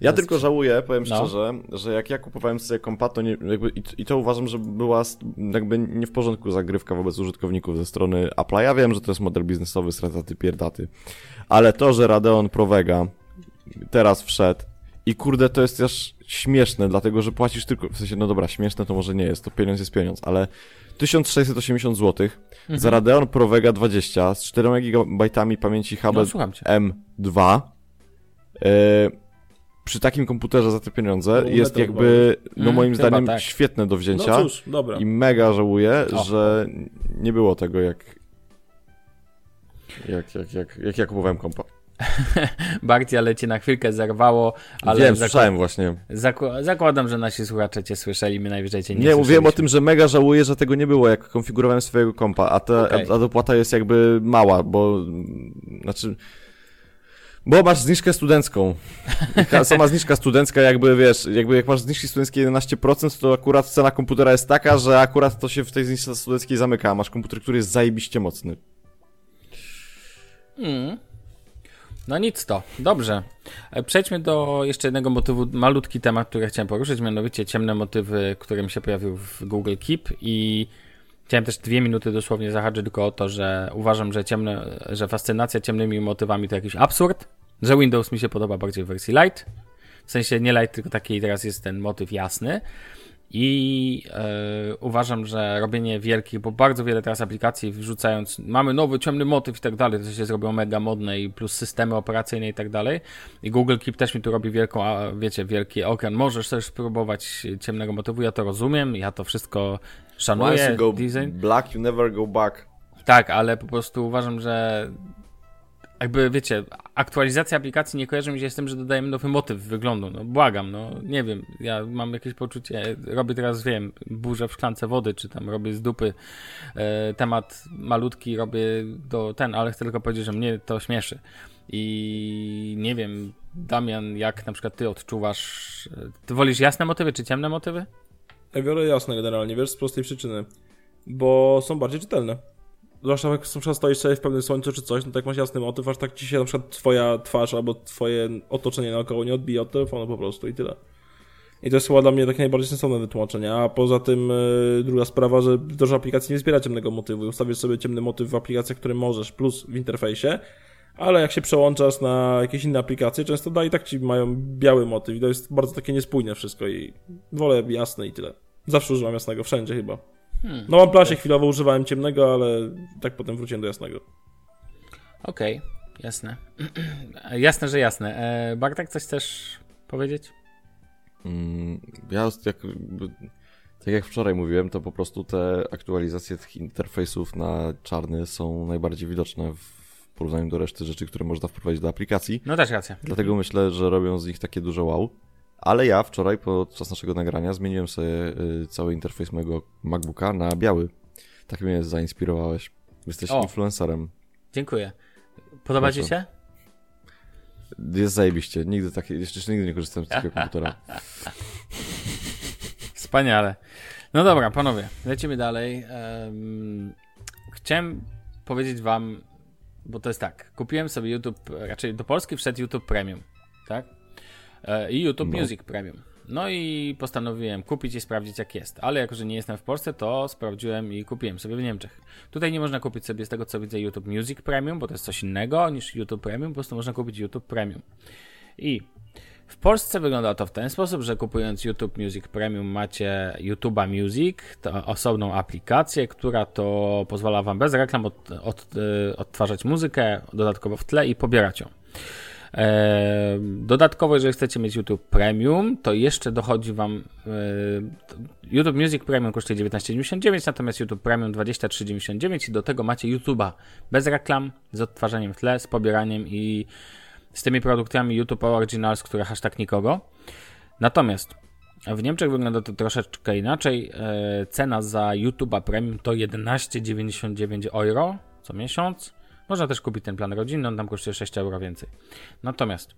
[SPEAKER 4] Ja tylko żałuję, powiem
[SPEAKER 2] No.
[SPEAKER 4] szczerze, że jak ja kupowałem sobie kompa, to nie, jakby, i, to uważam, że była jakby nie w porządku zagrywka wobec użytkowników ze strony Apple'a. Ja wiem, że to jest model biznesowy, strataty pierdaty, ale to, że Radeon Pro Vega teraz wszedł i kurde, to jest też śmieszne, dlatego, że płacisz tylko, w sensie, no dobra, śmieszne to może nie jest, to pieniądz jest pieniądz, ale 1680 zł za Radeon Pro Vega 20 z 4 GB pamięci
[SPEAKER 2] No
[SPEAKER 4] HB
[SPEAKER 2] cię.
[SPEAKER 4] M2 e, przy takim komputerze za te pieniądze
[SPEAKER 3] No,
[SPEAKER 4] jest jakby, no
[SPEAKER 2] Mm,
[SPEAKER 4] moim
[SPEAKER 2] chyba
[SPEAKER 4] zdaniem,
[SPEAKER 2] tak.
[SPEAKER 4] świetne do
[SPEAKER 3] No
[SPEAKER 4] wzięcia.
[SPEAKER 3] cóż, dobra.
[SPEAKER 4] I mega żałuję,
[SPEAKER 2] O.
[SPEAKER 4] że nie było tego jak, jak, jak, jak, jak ja kupowałem kompa. <laughs>
[SPEAKER 2] Bardziej, ale cię na chwilkę zerwało, ale
[SPEAKER 4] Wiem, słyszałem właśnie.
[SPEAKER 2] zaku- zakładam, że nasi słuchacze cię słyszeli, my najwyżej cię nie,
[SPEAKER 4] Nie, mówiłem o tym, że mega żałuję, że tego nie było, jak konfigurowałem swojego kompa, a, ta,
[SPEAKER 2] Okej.
[SPEAKER 4] a, a dopłata jest jakby mała, bo znaczy. Bo masz zniżkę studencką. Ta Sama zniżka studencka, jakby wiesz, jakby jak masz zniżki studenckie 11%, to akurat cena komputera jest taka, że akurat to się w tej zniżce studenckiej zamyka. Masz komputer, który jest zajebiście mocny.
[SPEAKER 2] Mm. No nic to, dobrze. E, Przejdźmy do jeszcze jednego motywu, malutki temat, który chciałem poruszyć, mianowicie ciemne motywy, który mi się pojawił w Google Keep i chciałem też dwie minuty dosłownie zahaczyć tylko o to, że uważam, że ciemne, że fascynacja ciemnymi motywami to jakiś absurd, że Windows mi się podoba bardziej w wersji light, w sensie nie light, tylko taki teraz jest ten motyw jasny. I e, uważam, że robienie wielkich, bo bardzo wiele teraz aplikacji wrzucając, mamy nowy ciemny motyw i tak dalej, to się zrobiło mega modne i plus systemy operacyjne i tak dalej. I Google Keep też mi tu robi wielką, a, wiecie, wielki okran. Możesz też spróbować ciemnego motywu, ja to rozumiem, ja to wszystko
[SPEAKER 4] Once
[SPEAKER 2] szanuję.
[SPEAKER 4] you go
[SPEAKER 2] Design.
[SPEAKER 4] black, you never go back.
[SPEAKER 2] Tak, ale po prostu uważam, że jakby wiecie, aktualizacja aplikacji nie kojarzy mi się z tym, że dodajemy nowy motyw wyglądu. No błagam, no nie wiem. Ja mam jakieś poczucie, robię teraz, wiem, burzę w szklance wody, czy tam robię z dupy e, temat malutki, robię do ten, ale chcę tylko powiedzieć, że mnie to śmieszy. I nie wiem, Damian, jak na przykład ty odczuwasz. Ty wolisz jasne motywy czy ciemne motywy?
[SPEAKER 3] Ja biorę jasne generalnie, wiesz, z prostej przyczyny. Bo są bardziej czytelne. Zwłaszcza jak stoisz sobie w pewnym słońcu czy coś, no tak masz jasny motyw, aż tak ci się na przykład twoja twarz albo twoje otoczenie naokoło nie odbija od telefonu po prostu i tyle. I to jest chyba dla mnie takie najbardziej sensowne wytłumaczenie. A poza tym yy, druga sprawa, że dużo aplikacji nie wspiera ciemnego motywu. Ustawisz sobie ciemny motyw w aplikacjach, które możesz, plus w interfejsie, ale jak się przełączasz na jakieś inne aplikacje, często da i tak ci mają biały motyw i to jest bardzo takie niespójne wszystko i wolę jasne i tyle. Zawsze używam jasnego, wszędzie chyba. Hmm. No mam plasie chwilowo używałem ciemnego, ale tak potem wróciłem do jasnego.
[SPEAKER 2] Okej, okay, jasne. <clears throat> jasne, że jasne. E, Bartek, coś chcesz powiedzieć?
[SPEAKER 4] Mm, ja jak, tak jak wczoraj mówiłem, to po prostu te aktualizacje tych interfejsów na czarny są najbardziej widoczne w porównaniu do reszty rzeczy, które można wprowadzić do aplikacji.
[SPEAKER 2] No też racja.
[SPEAKER 4] Dlatego myślę, że robią z nich takie duże wow. Ale ja wczoraj podczas naszego nagrania zmieniłem sobie y, cały interfejs mojego MacBooka na biały. Tak mnie zainspirowałeś. Jesteś o. influencerem.
[SPEAKER 2] Dziękuję. Podoba Proszę. ci się?
[SPEAKER 4] Jest zajebiście. Nigdy tak, jeszcze nigdy nie korzystałem z takiego <laughs> komputera.
[SPEAKER 2] Wspaniale. No dobra, panowie, lecimy dalej. Um, chciałem powiedzieć wam, bo to jest tak, kupiłem sobie YouTube, raczej do Polski wszedł YouTube Premium, tak? E, I YouTube no. Music Premium. No i postanowiłem kupić i sprawdzić jak jest. Ale jako, że nie jestem w Polsce, to sprawdziłem i kupiłem sobie w Niemczech. Tutaj nie można kupić sobie z tego co widzę YouTube Music Premium, bo to jest coś innego niż YouTube Premium, po prostu można kupić YouTube Premium. I w Polsce wygląda to w ten sposób, że kupując YouTube Music Premium macie YouTube'a Music, to osobną aplikację, która to pozwala wam bez reklam od, od, e, odtwarzać muzykę dodatkowo w tle i pobierać ją. Dodatkowo, jeżeli chcecie mieć YouTube Premium, to jeszcze dochodzi Wam. E, YouTube Music Premium kosztuje 19,99, natomiast YouTube Premium 23,99 i do tego macie YouTube'a bez reklam, z odtwarzaniem w tle, z pobieraniem i z tymi produktami YouTube Originals, które hashtag nikogo. Natomiast w Niemczech wygląda to troszeczkę inaczej. E, cena za YouTube'a Premium to 11,99 euro co miesiąc. Można też kupić ten plan rodzinny, on tam kosztuje 6 euro więcej. Natomiast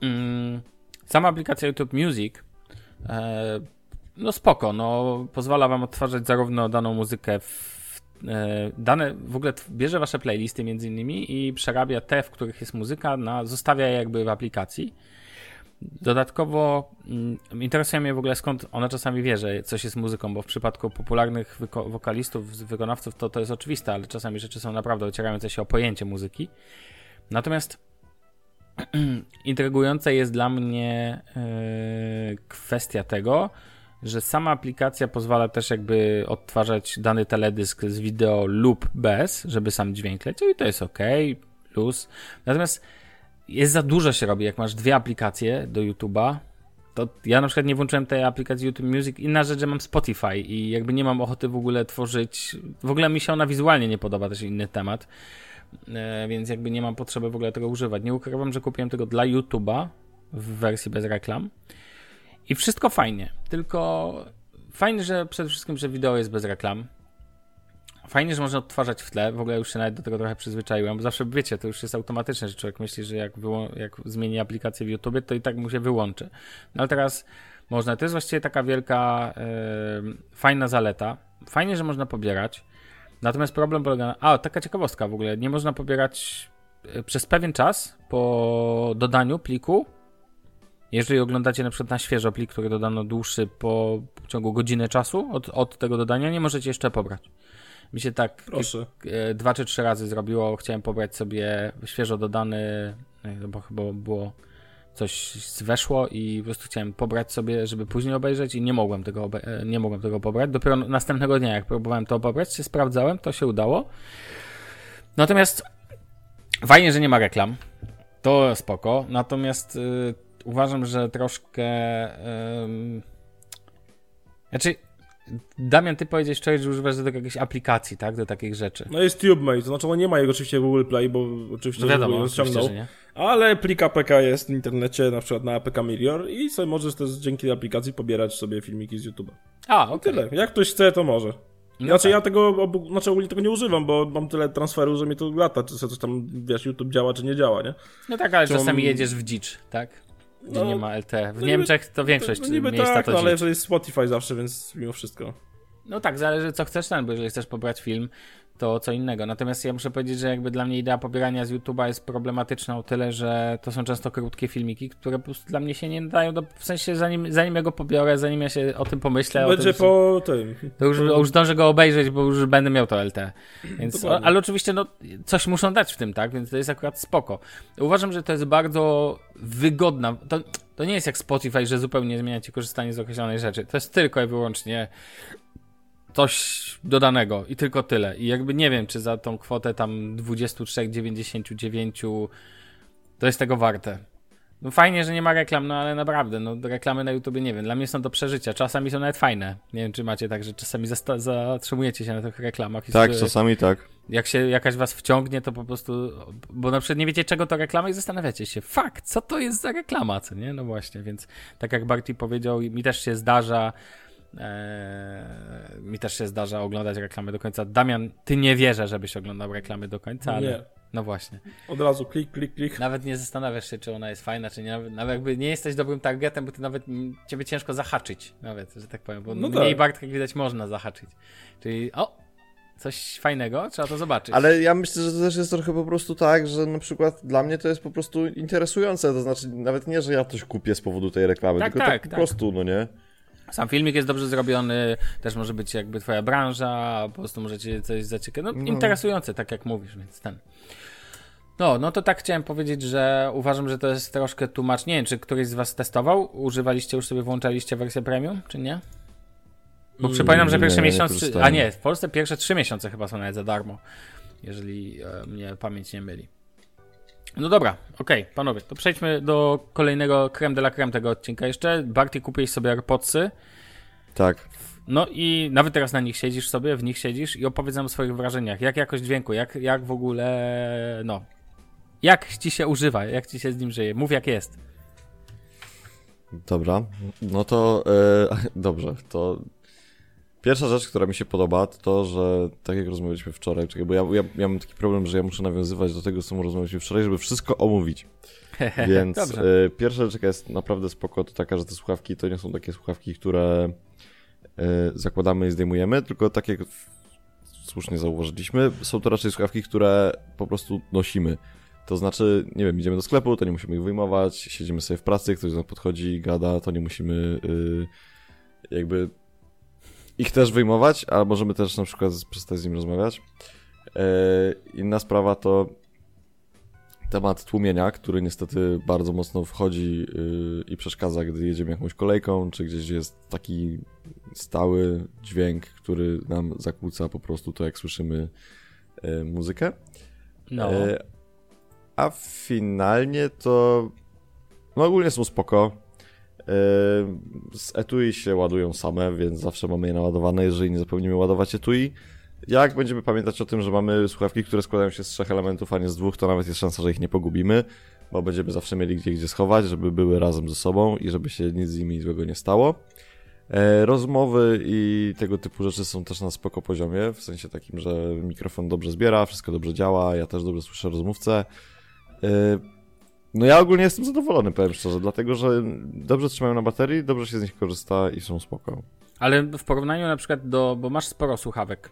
[SPEAKER 2] mm, sama aplikacja YouTube Music e, no spoko, no pozwala wam odtwarzać zarówno daną muzykę w e, dane, w ogóle bierze wasze playlisty między innymi i przerabia te, w których jest muzyka, na, zostawia je jakby w aplikacji Dodatkowo mm, interesuje mnie w ogóle skąd ona czasami wie, że coś jest muzyką, bo w przypadku popularnych wokalistów, wykonawców to, to jest oczywiste, ale czasami rzeczy są naprawdę ocierające się o pojęcie muzyki. Natomiast <clears throat> intrygująca jest dla mnie yy, kwestia tego, że sama aplikacja pozwala też jakby odtwarzać dany teledysk z wideo lub bez, żeby sam dźwięk leciał i to jest ok, plus. Natomiast jest za dużo się robi, jak masz dwie aplikacje do YouTube'a, to ja na przykład nie włączyłem tej aplikacji YouTube Music. Inna rzecz, że mam Spotify i jakby nie mam ochoty w ogóle tworzyć. W ogóle mi się ona wizualnie nie podoba, też inny temat. E, więc jakby nie mam potrzeby w ogóle tego używać. Nie ukrywam, że kupiłem tego dla YouTube'a w wersji bez reklam. I wszystko fajnie. Tylko fajnie, że przede wszystkim, że wideo jest bez reklam. Fajnie, że można odtwarzać w tle, w ogóle już się nawet do tego trochę przyzwyczaiłem, bo zawsze wiecie, to już jest automatyczne, że człowiek myśli, że jak, jak zmieni aplikację w YouTube, to i tak mu się wyłączy. No ale teraz można, to jest właściwie taka wielka, yy, fajna zaleta. Fajnie, że można pobierać, natomiast problem polega na, a taka ciekawostka w ogóle, nie można pobierać yy, przez pewien czas po dodaniu pliku, jeżeli oglądacie na przykład na świeżo plik, który dodano dłuższy po ciągu godziny czasu od, od tego dodania, nie możecie jeszcze pobrać. Mi się tak Proszę. E, dwa czy trzy razy zrobiło. Chciałem pobrać sobie świeżo dodany, e, bo chyba było coś weszło i po prostu chciałem pobrać sobie, żeby później obejrzeć i nie mogłem tego, e, nie mogłem tego pobrać. Dopiero następnego dnia, jak próbowałem to pobrać, się sprawdzałem, to się udało. Natomiast fajnie, że nie ma reklam. To spoko. Natomiast uważam, że troszkę. Yy, znaczy, Damian, ty powiedziałeś wczoraj, że używasz do tego jakiejś aplikacji, tak? Do takich rzeczy.
[SPEAKER 3] No jest TubeMate, to znaczy on nie ma jego oczywiście w Google Play, bo oczywiście
[SPEAKER 2] No wiadomo,
[SPEAKER 3] Google ściągnął. Ale plik APK jest w internecie, na przykład na APK Mirror i sobie możesz też dzięki tej aplikacji pobierać sobie filmiki z YouTube'a.
[SPEAKER 2] A, okej.
[SPEAKER 3] Tyle. Jak ktoś chce, to może.
[SPEAKER 2] No
[SPEAKER 3] znaczy
[SPEAKER 2] tak.
[SPEAKER 3] ja tego, obu- znaczy ogólnie tego nie używam, bo mam tyle transferu, że mi to lata, czy coś tam, wiesz, YouTube działa, czy nie działa, nie?
[SPEAKER 2] No tak, ale
[SPEAKER 3] on-
[SPEAKER 2] czasami jedziesz w dzicz, tak?
[SPEAKER 3] No,
[SPEAKER 2] nie ma LTE. W
[SPEAKER 3] no
[SPEAKER 2] Niemczech to większość
[SPEAKER 3] no niby
[SPEAKER 2] miejsca
[SPEAKER 3] tak,
[SPEAKER 2] to
[SPEAKER 3] no, ale że jest Spotify zawsze, więc mimo wszystko.
[SPEAKER 2] No tak, zależy co chcesz ten, bo jeżeli chcesz pobrać film, to co innego. Natomiast ja muszę powiedzieć, że jakby dla mnie idea pobierania z YouTube'a jest problematyczna o tyle, że to są często krótkie filmiki, które po prostu dla mnie się nie nadają, do, w sensie zanim, zanim ja go pobiorę, zanim ja się o tym pomyślę, o
[SPEAKER 3] Będzie
[SPEAKER 2] tym,
[SPEAKER 3] po tym.
[SPEAKER 2] to już, już go obejrzeć, bo już będę miał to LT. Więc, o, ale oczywiście no, coś muszą dać w tym, tak? Więc to jest akurat spoko. Uważam, że to jest bardzo wygodna. To, to nie jest jak Spotify, że zupełnie zmieniacie korzystanie z określonej rzeczy. To jest tylko i wyłącznie coś dodanego i tylko tyle. I jakby nie wiem, czy za tą kwotę tam 23,99 to jest tego warte. No fajnie, że nie ma reklam, no ale naprawdę, no reklamy na YouTube nie wiem, dla mnie są do przeżycia, czasami są nawet fajne. Nie wiem, czy macie tak, że czasami zatrzymujecie się na tych reklamach i
[SPEAKER 4] Tak,
[SPEAKER 2] sobie,
[SPEAKER 4] czasami tak.
[SPEAKER 2] jak się jakaś was wciągnie, to po prostu, bo na przykład nie wiecie czego to reklama i zastanawiacie się, fakt, co to jest za reklama, co nie? No właśnie, więc tak jak Barty powiedział, mi też się zdarza, Eee, mi też się zdarza oglądać reklamy do końca. Damian, ty nie wierzę, żebyś oglądał reklamy do końca, ale
[SPEAKER 3] Nie.
[SPEAKER 2] no właśnie.
[SPEAKER 3] Od razu klik, klik, klik.
[SPEAKER 2] Nawet nie zastanawiasz się, czy ona jest fajna, czy nie. Nawet, nawet jakby nie jesteś dobrym targetem, bo ty nawet ciebie ciężko zahaczyć, nawet, że tak powiem, bo
[SPEAKER 3] No
[SPEAKER 2] mniej
[SPEAKER 3] tak.
[SPEAKER 2] Jak widać, można zahaczyć. Czyli o, coś fajnego, trzeba to zobaczyć.
[SPEAKER 4] Ale ja myślę, że to też jest trochę po prostu tak, że na przykład dla mnie to jest po prostu interesujące, to znaczy nawet nie, że ja coś kupię z powodu tej reklamy,
[SPEAKER 2] Tak,
[SPEAKER 4] tylko tak,
[SPEAKER 2] tak,
[SPEAKER 4] po
[SPEAKER 2] tak.
[SPEAKER 4] prostu, no nie?
[SPEAKER 2] Sam filmik jest dobrze zrobiony, też może być jakby twoja branża, po prostu możecie coś zaciekawić. No,
[SPEAKER 4] No.
[SPEAKER 2] interesujące, tak jak mówisz, więc ten. No, no to tak chciałem powiedzieć, że uważam, że to jest troszkę tłumacz. Nie wiem, czy któryś z was testował? Używaliście już sobie, włączaliście wersję premium, czy nie? Bo przypominam, że
[SPEAKER 4] nie,
[SPEAKER 2] pierwszy
[SPEAKER 4] nie
[SPEAKER 2] miesiąc.
[SPEAKER 4] korzystałem.
[SPEAKER 2] A nie, w Polsce pierwsze trzy miesiące chyba są nawet za darmo. Jeżeli e, mnie pamięć nie myli. No dobra, okej, panowie, to przejdźmy do kolejnego creme de la creme tego odcinka jeszcze. Barty kupiłeś sobie AirPodsy.
[SPEAKER 4] Tak.
[SPEAKER 2] No i nawet teraz na nich siedzisz sobie, w nich siedzisz i opowiedz nam o swoich wrażeniach. Jak jakość dźwięku, jak, jak w ogóle, no. Jak ci się używa, jak ci się z nim żyje? Mów jak jest.
[SPEAKER 4] Dobra, no to e, <laughs> dobrze, to pierwsza rzecz, która mi się podoba, to to, że tak jak rozmawialiśmy wczoraj, czekaj, bo ja, ja, ja mam taki problem, że ja muszę nawiązywać do tego, co rozmawialiśmy wczoraj, żeby wszystko omówić. <laughs> Więc e, pierwsza rzecz, jaka jest naprawdę spoko, to taka, że te słuchawki to nie są takie słuchawki, które e, zakładamy i zdejmujemy, tylko tak jak w- słusznie zauważyliśmy, są to raczej słuchawki, które po prostu nosimy. To znaczy, nie wiem, idziemy do sklepu, to nie musimy ich wyjmować, siedzimy sobie w pracy, ktoś do nas podchodzi, gada, to nie musimy y, jakby ich też wyjmować, a możemy też na przykład z- przestać z nim rozmawiać. E, inna sprawa to temat tłumienia, który niestety bardzo mocno wchodzi y, i przeszkadza, gdy jedziemy jakąś kolejką, czy gdzieś jest taki stały dźwięk, który nam zakłóca po prostu to, jak słyszymy y, muzykę.
[SPEAKER 2] No.
[SPEAKER 4] E, a finalnie to no ogólnie są spoko. E, Z etui się ładują same, więc zawsze mamy je naładowane, jeżeli nie zapomnimy ładować etui. Jak będziemy pamiętać o tym, że mamy słuchawki, które składają się z trzech elementów, a nie z dwóch, to nawet jest szansa, że ich nie pogubimy, bo będziemy zawsze mieli gdzie gdzie schować, żeby były razem ze sobą i żeby się nic z nimi złego nie stało. E, Rozmowy i tego typu rzeczy są też na spoko poziomie, w sensie takim, że mikrofon dobrze zbiera, wszystko dobrze działa, ja też dobrze słyszę rozmówcę. No ja ogólnie jestem zadowolony, powiem szczerze, dlatego że dobrze trzymają na baterii, dobrze się z nich korzysta i są spoko.
[SPEAKER 2] Ale w porównaniu na przykład do, bo masz sporo słuchawek.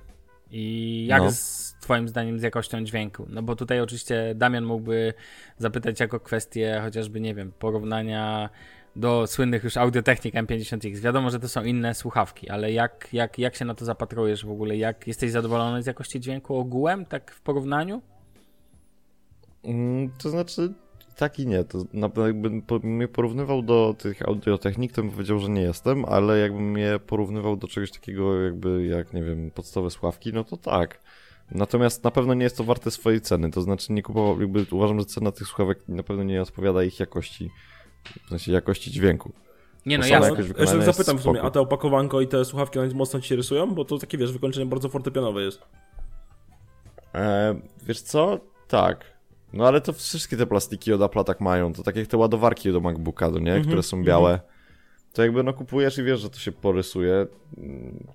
[SPEAKER 2] I jak
[SPEAKER 4] No.
[SPEAKER 2] z twoim zdaniem z jakością dźwięku? No bo tutaj oczywiście Damian mógłby zapytać jako kwestię chociażby, nie wiem, porównania do słynnych już Audio-Technik M50X. Wiadomo, że to są inne słuchawki, ale jak, jak, jak się na to zapatrujesz w ogóle? Jak jesteś zadowolony z jakości dźwięku ogółem, tak w porównaniu?
[SPEAKER 4] Mm, To znaczy, tak i nie. To na, jakbym mnie porównywał do tych audiotechnik, to bym powiedział, że nie jestem, ale jakbym mnie porównywał do czegoś takiego, jakby jak, nie wiem, podstawowe sławki, no to tak. Natomiast na pewno nie jest to warte swojej ceny. To znaczy, nie kupował, jakby uważam, że cena tych słuchawek na pewno nie odpowiada ich jakości, w sensie jakości dźwięku.
[SPEAKER 2] Nie no,
[SPEAKER 4] jakoś
[SPEAKER 3] Jeszcze zapytam w sumie, a te opakowanko i te słuchawki one mocno ci się rysują? Bo to takie, wiesz, wykończenie bardzo fortepianowe jest.
[SPEAKER 4] E, wiesz co? Tak. No ale to wszystkie te plastiki od Apple'a tak mają. To tak jak te ładowarki do MacBooka, no nie?
[SPEAKER 3] Mhm,
[SPEAKER 4] Które są białe. To jakby no kupujesz i wiesz, że to się porysuje. Mm.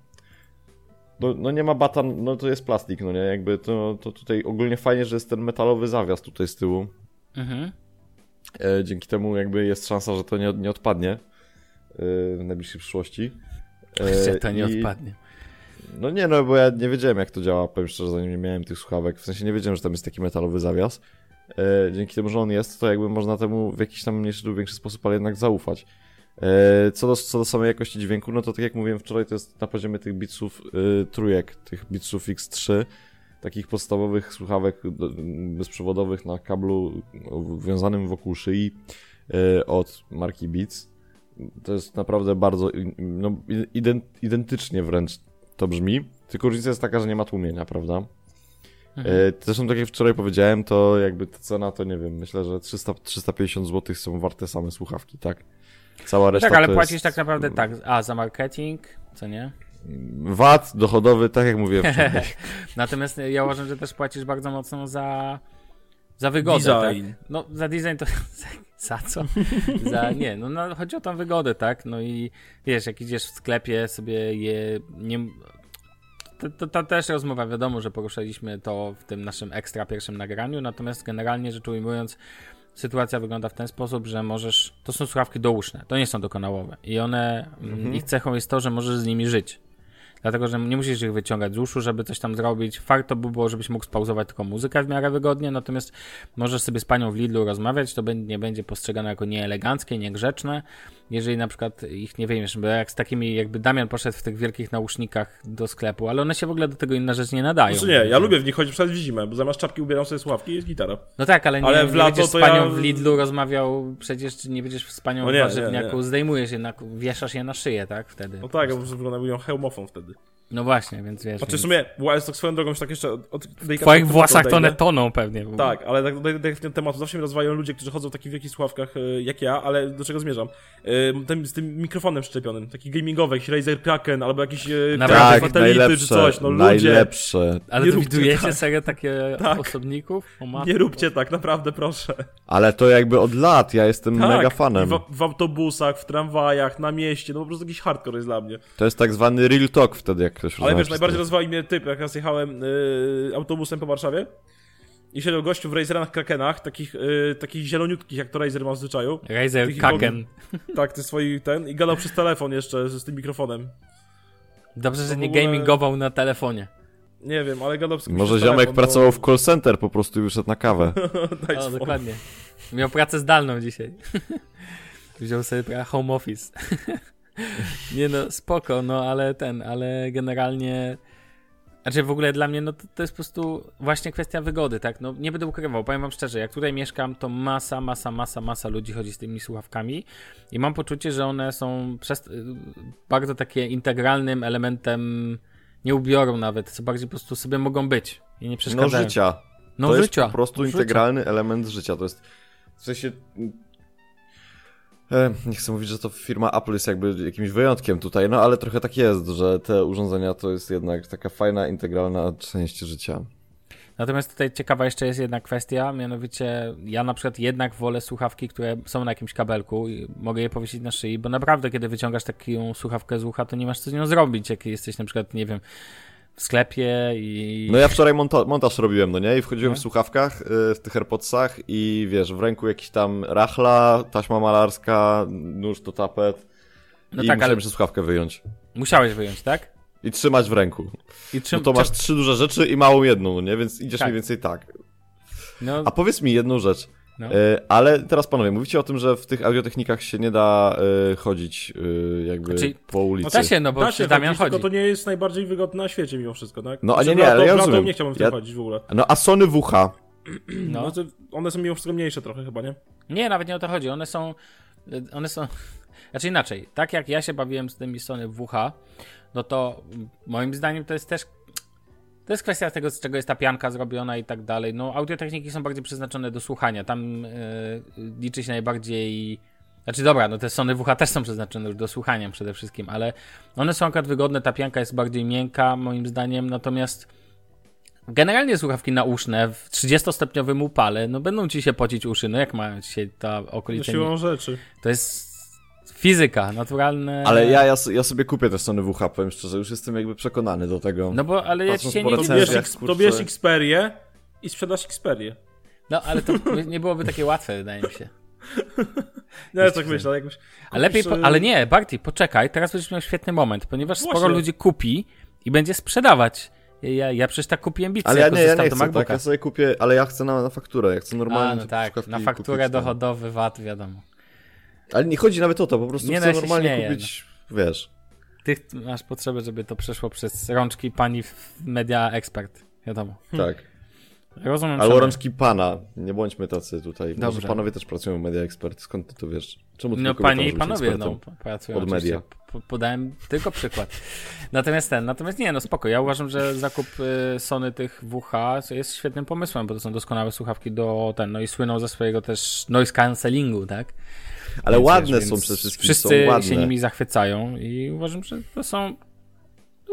[SPEAKER 4] No, no nie ma batan, no to jest plastik, no nie? Jakby to, to tutaj ogólnie fajnie, że jest ten metalowy zawias tutaj z tyłu.
[SPEAKER 2] Mhm.
[SPEAKER 4] E, dzięki temu jakby jest szansa, że to nie, nie odpadnie e, w najbliższej przyszłości. E,
[SPEAKER 2] Że to nie
[SPEAKER 4] i-
[SPEAKER 2] odpadnie.
[SPEAKER 4] No nie, no bo ja nie wiedziałem jak to działa, powiem szczerze, zanim nie miałem tych słuchawek. W sensie nie wiedziałem, że tam jest taki metalowy zawias. E, dzięki temu, że on jest, to jakby można temu w jakiś tam mniejszy lub większy sposób, ale jednak zaufać. E, co, do, co do samej jakości dźwięku, no to tak jak mówiłem wczoraj, to jest na poziomie tych bitsów y, trójek, tych bitsów X3, takich podstawowych słuchawek do- bezprzewodowych na kablu no, wiązanym wokół szyi od marki Beats. To jest naprawdę bardzo, no, ident, identycznie wręcz to brzmi, tylko różnica jest taka, że nie ma tłumienia, prawda?
[SPEAKER 2] Mhm.
[SPEAKER 4] E, Zresztą tak jak wczoraj powiedziałem, to jakby ta cena to nie wiem, myślę, że 300, 350 zł są warte same słuchawki, tak? Cała reszta
[SPEAKER 2] tak, ale
[SPEAKER 4] to
[SPEAKER 2] płacisz
[SPEAKER 4] jest
[SPEAKER 2] tak naprawdę tak. A, za marketing, co nie?
[SPEAKER 4] VAT dochodowy, tak jak mówiłem wcześniej. <laughs>
[SPEAKER 2] Natomiast ja uważam, że też płacisz bardzo mocno za, za wygodę. Tak?
[SPEAKER 3] Design.
[SPEAKER 2] No, za design to. <laughs> Za co? Za, nie, no, no chodzi o tą wygodę, tak? No i wiesz, jak idziesz w sklepie, sobie je. Nie, to, to, też rozmowa, wiadomo, że poruszaliśmy to w tym naszym ekstra pierwszym nagraniu, natomiast generalnie rzecz ujmując, sytuacja wygląda w ten sposób, że możesz. To są słuchawki douszne, to nie są dokonałowe. I one. mm, Ich cechą jest to, że możesz z nimi żyć. Dlatego, że nie musisz ich wyciągać z uszu, żeby coś tam zrobić. Fakt to by było, żebyś mógł spauzować tylko muzykę w miarę wygodnie, natomiast możesz sobie z panią w Lidlu rozmawiać, to nie będzie postrzegane jako nieeleganckie, niegrzeczne. Jeżeli na przykład ich nie wyjmiesz, bo jak z takimi, jakby Damian poszedł w tych wielkich nausznikach do sklepu, ale one się w ogóle do tego inna rzecz nie nadają.
[SPEAKER 3] Znaczy nie, ja lubię w nich chodzić przez zimę, bo zamiast czapki ubieram sobie słuchawki i jest gitara.
[SPEAKER 2] No tak, ale nie,
[SPEAKER 3] Ale
[SPEAKER 2] nie
[SPEAKER 3] w lato
[SPEAKER 2] będziesz z panią
[SPEAKER 3] ja-
[SPEAKER 2] w Lidlu rozmawiał, przecież nie będziesz z panią
[SPEAKER 3] No
[SPEAKER 2] w
[SPEAKER 3] nie,
[SPEAKER 2] warzywniaku,
[SPEAKER 3] nie, nie.
[SPEAKER 2] zdejmujesz jednak, wieszasz je na szyję, tak, wtedy.
[SPEAKER 3] No tak, ja po prostu wyglądam jak hełmofon wtedy.
[SPEAKER 2] No właśnie, więc wiesz.
[SPEAKER 3] Znaczy w
[SPEAKER 2] więc...
[SPEAKER 3] sumie, Wildstock swoją drogą już tak jeszcze od, od
[SPEAKER 2] W twoich włosach to one toną pewnie.
[SPEAKER 3] Tak, ale tak do tego tematu zawsze mnie rozwajają ludzie, którzy chodzą w takich wielkich słuchawkach e, jak ja, ale do czego zmierzam? E, tym, z tym mikrofonem przyczepionym, taki gamingowy, jakiś Razer Kraken, albo jakiś e,
[SPEAKER 2] Naprawdę,
[SPEAKER 4] tak,
[SPEAKER 3] satelity
[SPEAKER 4] najlepsze,
[SPEAKER 3] czy coś, no ludzie,
[SPEAKER 4] najlepsze.
[SPEAKER 2] Ale
[SPEAKER 3] Nie
[SPEAKER 2] widujecie
[SPEAKER 3] tak.
[SPEAKER 2] serio takie <laughs>
[SPEAKER 3] Tak.
[SPEAKER 2] osobników?
[SPEAKER 3] Nie róbcie tak, naprawdę proszę.
[SPEAKER 4] Ale to jakby od lat, ja jestem
[SPEAKER 3] Tak,
[SPEAKER 4] mega fanem.
[SPEAKER 3] W, w autobusach, w tramwajach, na mieście, no po prostu jakiś hardcore jest dla mnie.
[SPEAKER 4] To jest tak zwany real talk wtedy, jak ktoś
[SPEAKER 3] Ale wiesz, najbardziej
[SPEAKER 4] telefon.
[SPEAKER 3] rozwali mnie typ, jak raz jechałem y, autobusem po Warszawie i siedział gościu w Razerach Krakenach, takich, y, takich zieloniutkich, jak to Razer ma w zwyczaju.
[SPEAKER 2] Razer
[SPEAKER 3] Tych
[SPEAKER 2] Kaken.
[SPEAKER 3] Tak, ty swój ten, i gadał przez telefon jeszcze z, z tym mikrofonem.
[SPEAKER 2] Dobrze, że nie
[SPEAKER 3] ogóle-
[SPEAKER 2] gamingował na telefonie.
[SPEAKER 3] Nie wiem, ale gadał przez
[SPEAKER 4] Może ziomek
[SPEAKER 3] telefon,
[SPEAKER 4] pracował w call center po prostu i wyszedł na kawę.
[SPEAKER 3] Bo... <laughs> Daj
[SPEAKER 2] O, dokładnie. Miał pracę zdalną dzisiaj. <laughs> Wziął sobie home office. <laughs> <laughs> nie no, spoko, no ale ten, ale generalnie... Znaczy w ogóle dla mnie, no to, to jest po prostu właśnie kwestia wygody, tak? No nie będę ukrywał, powiem wam szczerze, jak tutaj mieszkam, to masa, masa, masa, masa ludzi chodzi z tymi słuchawkami i mam poczucie, że one są przez, bardzo takie integralnym elementem, nie ubiorą nawet, co bardziej po prostu sobie mogą być i nie
[SPEAKER 4] No
[SPEAKER 2] przeszkadzają.
[SPEAKER 4] życia.
[SPEAKER 2] No
[SPEAKER 4] to
[SPEAKER 2] życia.
[SPEAKER 4] jest po prostu
[SPEAKER 2] życia.
[SPEAKER 4] integralny element życia. To jest w sensie. E, nie chcę mówić, że to firma Apple jest jakby jakimś wyjątkiem tutaj, no ale trochę tak jest, że te urządzenia to jest jednak taka fajna, integralna część życia.
[SPEAKER 2] Natomiast tutaj ciekawa jeszcze jest jedna kwestia, mianowicie ja na przykład jednak wolę słuchawki, które są na jakimś kabelku i mogę je powiesić na szyi, bo naprawdę kiedy wyciągasz taką słuchawkę z ucha, to nie masz co z nią zrobić, jak jesteś na przykład, nie wiem, w sklepie i...
[SPEAKER 4] No ja wczoraj monta montaż robiłem, no nie? I wchodziłem
[SPEAKER 2] No.
[SPEAKER 4] w słuchawkach, y, w tych AirPodsach i wiesz, w ręku jakiś tam rachla, taśma malarska, nóż do tapet.
[SPEAKER 2] no
[SPEAKER 4] I
[SPEAKER 2] tak,
[SPEAKER 4] musiałem
[SPEAKER 2] ale
[SPEAKER 4] słuchawkę wyjąć.
[SPEAKER 2] musiałeś wyjąć, tak?
[SPEAKER 4] I trzymać w ręku.
[SPEAKER 2] I
[SPEAKER 4] No
[SPEAKER 2] czym,
[SPEAKER 4] to masz trzy duże rzeczy i małą jedną, no nie? Więc idziesz
[SPEAKER 2] Tak.
[SPEAKER 4] mniej więcej tak.
[SPEAKER 2] No,
[SPEAKER 4] A powiedz mi jedną rzecz.
[SPEAKER 2] No.
[SPEAKER 4] E, ale teraz panowie, mówicie o tym, że w tych audiotechnikach się nie da e, chodzić e, jakby
[SPEAKER 2] Znaczy,
[SPEAKER 4] po ulicy.
[SPEAKER 2] da się, no bo
[SPEAKER 3] Da się
[SPEAKER 2] Damian chodzi.
[SPEAKER 3] tylko to nie jest najbardziej wygodne na świecie mimo wszystko, tak?
[SPEAKER 4] No, a nie,
[SPEAKER 3] Znaczy,
[SPEAKER 4] nie,
[SPEAKER 3] w
[SPEAKER 4] ale ja rozumiem.
[SPEAKER 3] nie chciałbym w tym
[SPEAKER 4] Ja-
[SPEAKER 3] chodzić w ogóle.
[SPEAKER 4] No a Sony WH.
[SPEAKER 2] No.
[SPEAKER 3] No. to one są mimo wszystko mniejsze trochę chyba, nie?
[SPEAKER 2] Nie, nawet nie o to chodzi. One są. One są. Znaczy inaczej, tak jak ja się bawiłem z tymi Sony WH, no to moim zdaniem to jest też. To jest kwestia tego, z czego jest ta pianka zrobiona i tak dalej. No, audiotechniki są bardziej przeznaczone do słuchania. Tam e, liczy się najbardziej Znaczy dobra, no te Sony WH też są przeznaczone już do słuchania przede wszystkim, ale one są akurat wygodne, ta pianka jest bardziej miękka moim zdaniem, natomiast generalnie słuchawki nauszne w 30-stopniowym upale, no będą ci się pocić uszy, no jak ma się ta okolica...
[SPEAKER 3] siłą rzeczy.
[SPEAKER 2] To jest fizyka, naturalne...
[SPEAKER 4] Ale ja, ja, ja sobie kupię te Sony WH, powiem szczerze, już jestem jakby przekonany do tego.
[SPEAKER 2] No bo, ale ja ci się nie
[SPEAKER 3] To bierz, to bierz Xperię i sprzedasz Xperię.
[SPEAKER 2] No ale to nie byłoby takie łatwe, wydaje mi się.
[SPEAKER 3] No <laughs> ja tak myślę, jakbyś...
[SPEAKER 2] A lepiej, po,
[SPEAKER 3] e,
[SPEAKER 2] ale nie, Barty, poczekaj, teraz będziesz miał świetny moment, ponieważ sporo
[SPEAKER 3] Właśnie.
[SPEAKER 2] ludzi kupi i będzie sprzedawać. Ja, ja przecież tak kupiłem Beatsy
[SPEAKER 4] Ale ja
[SPEAKER 2] jako
[SPEAKER 4] nie, ja nie
[SPEAKER 2] do
[SPEAKER 4] chcę,
[SPEAKER 2] MacBooka.
[SPEAKER 4] tak, ja sobie kupię, ale ja chcę na, na fakturę, ja chcę normalnie
[SPEAKER 2] A, no tak, na fakturę
[SPEAKER 4] tak.
[SPEAKER 2] dochodowy VAT, wiadomo.
[SPEAKER 4] Ale nie chodzi nawet o to, po prostu
[SPEAKER 2] Nie, no,
[SPEAKER 4] chcę
[SPEAKER 2] ja się
[SPEAKER 4] normalnie
[SPEAKER 2] śmieję,
[SPEAKER 4] kupić, wiesz.
[SPEAKER 2] Ty masz potrzebę, żeby to przeszło przez rączki pani Media Expert, wiadomo.
[SPEAKER 4] Tak.
[SPEAKER 2] Rozumiem,
[SPEAKER 4] Albo
[SPEAKER 2] że-
[SPEAKER 4] rączki pana. Nie bądźmy tacy tutaj.
[SPEAKER 2] Dobrze.
[SPEAKER 4] Może panowie też pracują w Media Expert. Skąd ty to wiesz? Czemu ty
[SPEAKER 2] No panie i panowie, no, pracują
[SPEAKER 4] Od media.
[SPEAKER 2] Po- Podałem tylko przykład. <laughs> Natomiast ten, natomiast nie, no spoko. Ja uważam, że zakup y, Sony tych WH jest świetnym pomysłem, bo to są doskonałe słuchawki do ten, no i słyną ze swojego też noise cancellingu, tak?
[SPEAKER 4] Ale
[SPEAKER 2] Więc
[SPEAKER 4] ładne
[SPEAKER 2] wiesz,
[SPEAKER 4] są
[SPEAKER 2] więc
[SPEAKER 4] przede wszystkim.
[SPEAKER 2] Wszyscy
[SPEAKER 4] są ładne.
[SPEAKER 2] się nimi zachwycają i uważam, że to są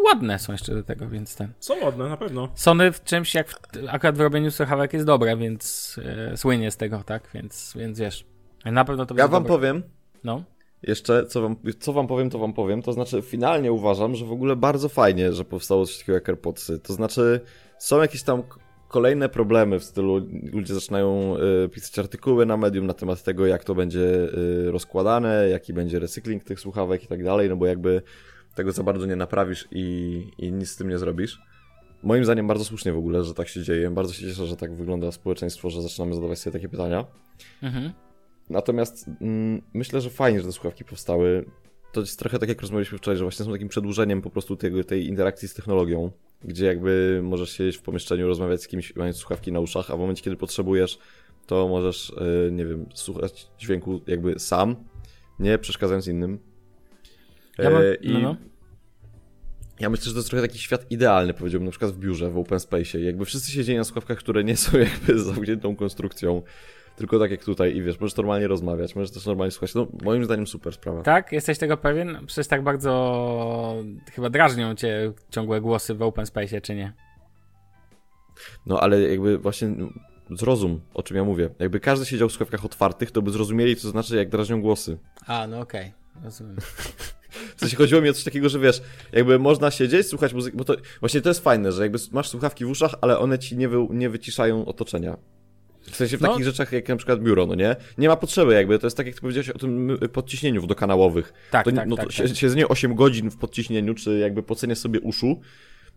[SPEAKER 2] ładne są jeszcze do tego, więc ten.
[SPEAKER 3] Są ładne, na pewno.
[SPEAKER 2] Sony w czymś jak w, akurat w robieniu słuchawek jest dobre, więc e, słynie z tego, tak? Więc, więc wiesz. Na pewno to
[SPEAKER 4] Ja wam
[SPEAKER 2] dobre.
[SPEAKER 4] powiem,
[SPEAKER 2] No.
[SPEAKER 4] jeszcze co wam, co wam powiem, to wam powiem. To znaczy, finalnie uważam, że w ogóle bardzo fajnie, że powstało coś takiego jak AirPodsy. To znaczy, są jakieś tam kolejne problemy w stylu, ludzie zaczynają y, pisać artykuły na medium na temat tego, jak to będzie y, rozkładane, jaki będzie recykling tych słuchawek i tak dalej, no bo jakby tego za bardzo nie naprawisz i, i nic z tym nie zrobisz. Moim zdaniem bardzo słusznie w ogóle, że tak się dzieje. Bardzo się cieszę, że tak wygląda społeczeństwo, że zaczynamy zadawać sobie takie pytania.
[SPEAKER 2] Mhm.
[SPEAKER 4] Natomiast mm, myślę, że fajnie, że te słuchawki powstały. To jest trochę tak, jak rozmawialiśmy wczoraj, że właśnie są takim przedłużeniem po prostu tego, tej interakcji z technologią, gdzie jakby możesz siedzieć w pomieszczeniu, rozmawiać z kimś, mając słuchawki na uszach, a w momencie, kiedy potrzebujesz, to możesz, yy, nie wiem, słuchać dźwięku jakby sam, nie przeszkadzając innym.
[SPEAKER 2] Ja mam,
[SPEAKER 4] E, I
[SPEAKER 2] no, no.
[SPEAKER 4] ja myślę, że to jest trochę taki świat idealny, powiedziałbym, na przykład w biurze, w open space. Jakby wszyscy siedzieli na słuchawkach, które nie są jakby <laughs> zamkniętą konstrukcją, tylko tak jak tutaj i wiesz, możesz normalnie rozmawiać, możesz też normalnie słuchać. No, moim zdaniem super sprawa.
[SPEAKER 2] Tak? Jesteś tego pewien? Przecież tak bardzo chyba drażnią cię ciągłe głosy w open space, czy nie?
[SPEAKER 4] No ale jakby właśnie zrozum, o czym ja mówię. Jakby każdy siedział w słuchawkach otwartych, to by zrozumieli, co znaczy, jak drażnią głosy.
[SPEAKER 2] A, no okej. Rozumiem. <laughs>
[SPEAKER 4] W sensie chodziło mi o coś takiego, że wiesz, jakby można siedzieć, słuchać muzyki, bo to właśnie to jest fajne, że jakby masz słuchawki w uszach, ale one ci nie, wy, nie wyciszają otoczenia. W sensie w
[SPEAKER 2] No.
[SPEAKER 4] takich rzeczach jak na przykład biuro, no nie? Nie ma potrzeby jakby, to jest tak jak ty powiedziałeś o tym podciśnieniu dokanałowych.
[SPEAKER 2] Tak,
[SPEAKER 4] to,
[SPEAKER 2] tak,
[SPEAKER 4] no
[SPEAKER 2] tak,
[SPEAKER 4] to
[SPEAKER 2] tak.
[SPEAKER 4] sie- siedzenie 8 godzin w podciśnieniu, czy jakby pocenie sobie uszu,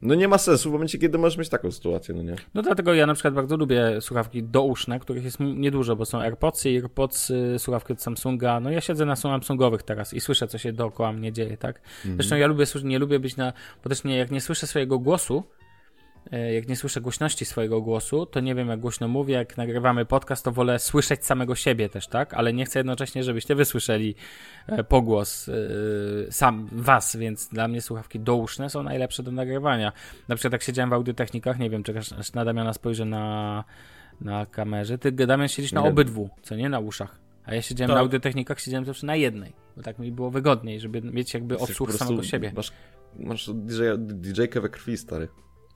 [SPEAKER 4] no nie ma sensu w momencie, kiedy możesz mieć taką sytuację, no nie?
[SPEAKER 2] No dlatego ja na przykład bardzo lubię słuchawki douszne, których jest niedużo, bo są AirPodsy, AirPods, y, słuchawki od Samsunga. No ja siedzę na Samsungowych teraz i słyszę, co się dookoła mnie dzieje, tak? Zresztą ja lubię, nie lubię być na... Bo też nie, jak nie słyszę swojego głosu, jak nie słyszę głośności swojego głosu, to nie wiem, jak głośno mówię, jak nagrywamy podcast, to wolę słyszeć samego siebie też, tak? Ale nie chcę jednocześnie, żebyście wy słyszeli e, pogłos e, sam was, więc dla mnie słuchawki douszne są najlepsze do nagrywania. Na przykład jak siedziałem w audiotechnikach, nie wiem, czy na Damiana spojrzę na, na kamerze, ty Damian siedzisz na obydwu, co nie? Na uszach. A ja siedziałem
[SPEAKER 3] Tak.
[SPEAKER 2] na audiotechnikach, siedziałem zawsze na jednej, bo tak mi było wygodniej, żeby mieć jakby odsłuch samego siebie.
[SPEAKER 4] Masz, masz DJ, DJ-kę we krwi, stary.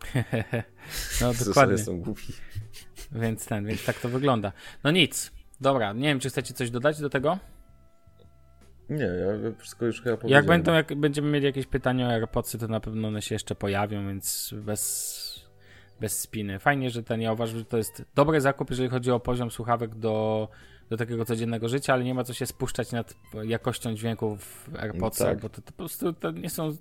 [SPEAKER 4] <laughs>
[SPEAKER 2] no dokładnie.
[SPEAKER 4] Jestem głupi.
[SPEAKER 2] Więc ten, więc tak to wygląda. No nic. Dobra, nie wiem, czy chcecie coś dodać do tego?
[SPEAKER 4] Nie, ja wszystko już chyba
[SPEAKER 2] Jak
[SPEAKER 4] powiedziałem.
[SPEAKER 2] będą, jak będziemy mieli jakieś pytania o AirPodsy, to na pewno one się jeszcze pojawią, więc bez, bez spiny. Fajnie, że ten, ja uważam, że to jest dobry zakup, jeżeli chodzi o poziom słuchawek do, do takiego codziennego życia, ale nie ma co się spuszczać nad jakością dźwięku w AirPodsach,
[SPEAKER 4] Tak.
[SPEAKER 2] bo to, to po prostu to nie są...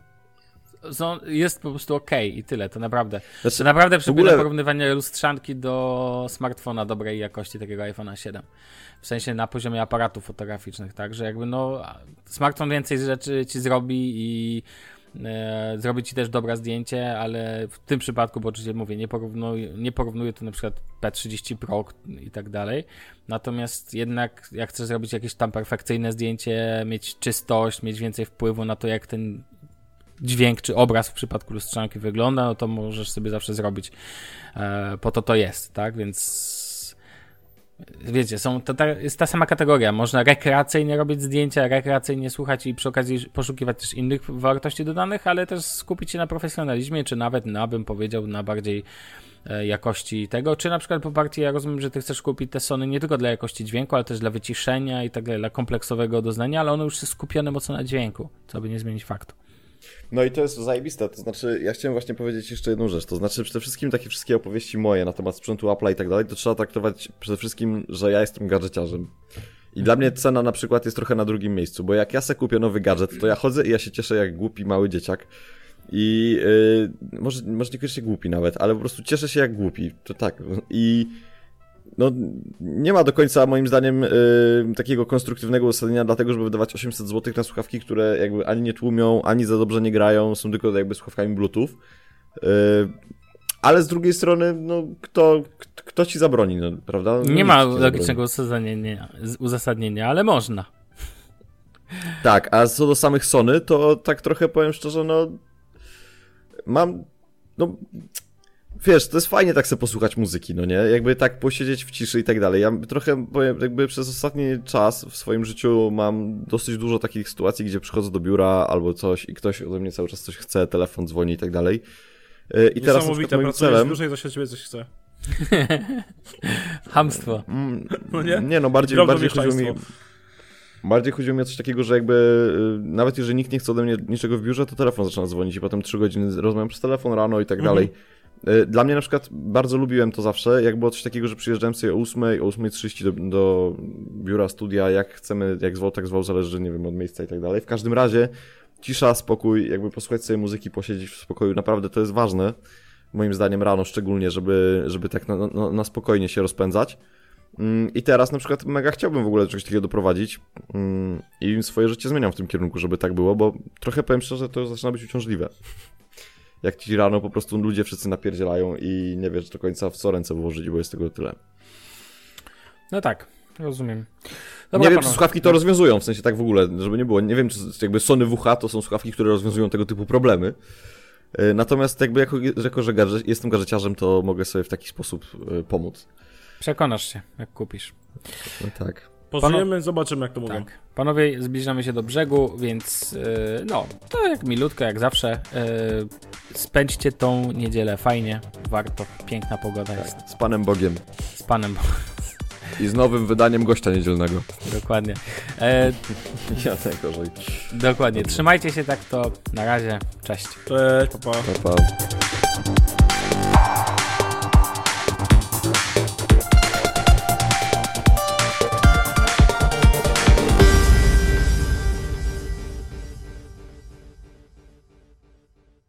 [SPEAKER 2] są jest po prostu ok i tyle, to naprawdę.
[SPEAKER 4] Znaczy,
[SPEAKER 2] To naprawdę przypomina
[SPEAKER 4] ogóle-
[SPEAKER 2] porównywanie lustrzanki do smartfona dobrej jakości, takiego iPhone'a 7. W sensie na poziomie aparatów fotograficznych, tak? Że jakby no, smartfon więcej rzeczy ci zrobi i e, zrobi ci też dobre zdjęcie, ale w tym przypadku, bo oczywiście mówię, nie porównuję, nie porównuję tu na przykład P30 Pro i tak dalej. Natomiast jednak jak chcesz zrobić jakieś tam perfekcyjne zdjęcie, mieć czystość, mieć więcej wpływu na to, jak ten dźwięk czy obraz w przypadku lustrzanki wygląda, no to możesz sobie zawsze zrobić. E, po to to jest, tak? Więc wiecie, są, to ta, jest ta sama kategoria. Można rekreacyjnie robić zdjęcia, rekreacyjnie słuchać i przy okazji poszukiwać też innych wartości dodanych, ale też skupić się na profesjonalizmie, czy nawet na, bym powiedział, na bardziej e, jakości tego, czy na przykład po partii ja rozumiem, że ty chcesz kupić te Sony nie tylko dla jakości dźwięku, ale też dla wyciszenia i tak dalej, dla kompleksowego doznania, ale one już są skupione mocno na dźwięku, co by nie zmienić faktu.
[SPEAKER 4] No i to jest zajebiste, to znaczy ja chciałem właśnie powiedzieć jeszcze jedną rzecz, to znaczy przede wszystkim takie wszystkie opowieści moje na temat sprzętu Apple'a i tak dalej, to trzeba traktować przede wszystkim, że ja jestem gadżeciarzem. I dla mnie cena na przykład jest trochę na drugim miejscu, bo jak ja se kupię nowy gadżet, to ja chodzę i ja się cieszę jak głupi mały dzieciak. I yy, może, może niekoniecznie głupi nawet, ale po prostu cieszę się jak głupi, to tak. I no, nie ma do końca moim zdaniem y, takiego konstruktywnego uzasadnienia dlatego, żeby wydawać 800 zł na słuchawki, które jakby ani nie tłumią, ani za dobrze nie grają, są tylko jakby słuchawkami Bluetooth. Y, ale z drugiej strony, no, kto, kto ci zabroni, no, prawda? No,
[SPEAKER 2] nie ma logicznego uzasadnienia, uzasadnienia, ale można.
[SPEAKER 4] Tak, a co do samych Sony, to tak trochę powiem szczerze, no mam, no wiesz, to jest fajnie tak sobie posłuchać muzyki, no nie? Jakby tak posiedzieć w ciszy i tak dalej. Ja trochę, powiem, jakby przez ostatni czas w swoim życiu mam dosyć dużo takich sytuacji, gdzie przychodzę do biura albo coś i ktoś ode mnie cały czas coś chce, telefon dzwoni i tak dalej.
[SPEAKER 3] I teraz na przykład moim celem... dłużej, to się ciebie coś chce. <laughs>
[SPEAKER 2] Hamstwo.
[SPEAKER 3] Mm, no nie?
[SPEAKER 4] Nie, no bardziej, bardziej chodziło mi... Bardziej chodziło mi o coś takiego, że jakby y, nawet jeżeli nikt nie chce ode mnie niczego w biurze, to telefon zaczyna dzwonić i potem trzy godziny rozmawiam przez telefon rano i tak mhm. dalej. Dla mnie na przykład bardzo lubiłem to zawsze, jak było coś takiego, że przyjeżdżałem sobie o 8, o 8.30 do, do biura, studia, jak chcemy, jak zwał, tak zwał, zależy, nie wiem, od miejsca i tak dalej. W każdym razie cisza, spokój, jakby posłuchać sobie muzyki, posiedzieć w spokoju, naprawdę to jest ważne, moim zdaniem rano szczególnie, żeby, żeby tak na, na, na spokojnie się rozpędzać. Mm, I teraz na przykład mega chciałbym w ogóle czegoś takiego doprowadzić mm, i swoje życie zmieniam w tym kierunku, żeby tak było, bo trochę powiem szczerze, to zaczyna być uciążliwe jak ci rano po prostu ludzie wszyscy napierdzielają i nie wiesz do końca w co ręce włożyć, bo jest tego tyle.
[SPEAKER 2] No tak, rozumiem.
[SPEAKER 4] Dobra, nie wiem, czy słuchawki to rozwiązują, w sensie tak w ogóle, żeby nie było. Nie wiem, czy jakby Sony WH to są słuchawki, które rozwiązują tego typu problemy. E, natomiast jakby jako, jako że gadżet, jestem gadżeciarzem, to mogę sobie w taki sposób e, pomóc.
[SPEAKER 2] Przekonasz się, jak kupisz.
[SPEAKER 4] No tak.
[SPEAKER 3] Pożyjemy, Pano... zobaczymy jak to mówią. Tak.
[SPEAKER 2] Panowie, zbliżamy się do brzegu, więc yy, no, to jak milutko, jak zawsze. Yy, spędźcie tą niedzielę fajnie, warto, piękna pogoda tak, jest.
[SPEAKER 4] Z Panem Bogiem.
[SPEAKER 2] Z Panem Bogiem.
[SPEAKER 4] I z nowym wydaniem gościa niedzielnego.
[SPEAKER 2] Dokładnie. E, <laughs>
[SPEAKER 4] ja najgorzej.
[SPEAKER 2] Dokładnie. Trzymajcie się tak to. Na razie. Cześć.
[SPEAKER 3] Cześć.
[SPEAKER 4] Pa, pa. pa, pa.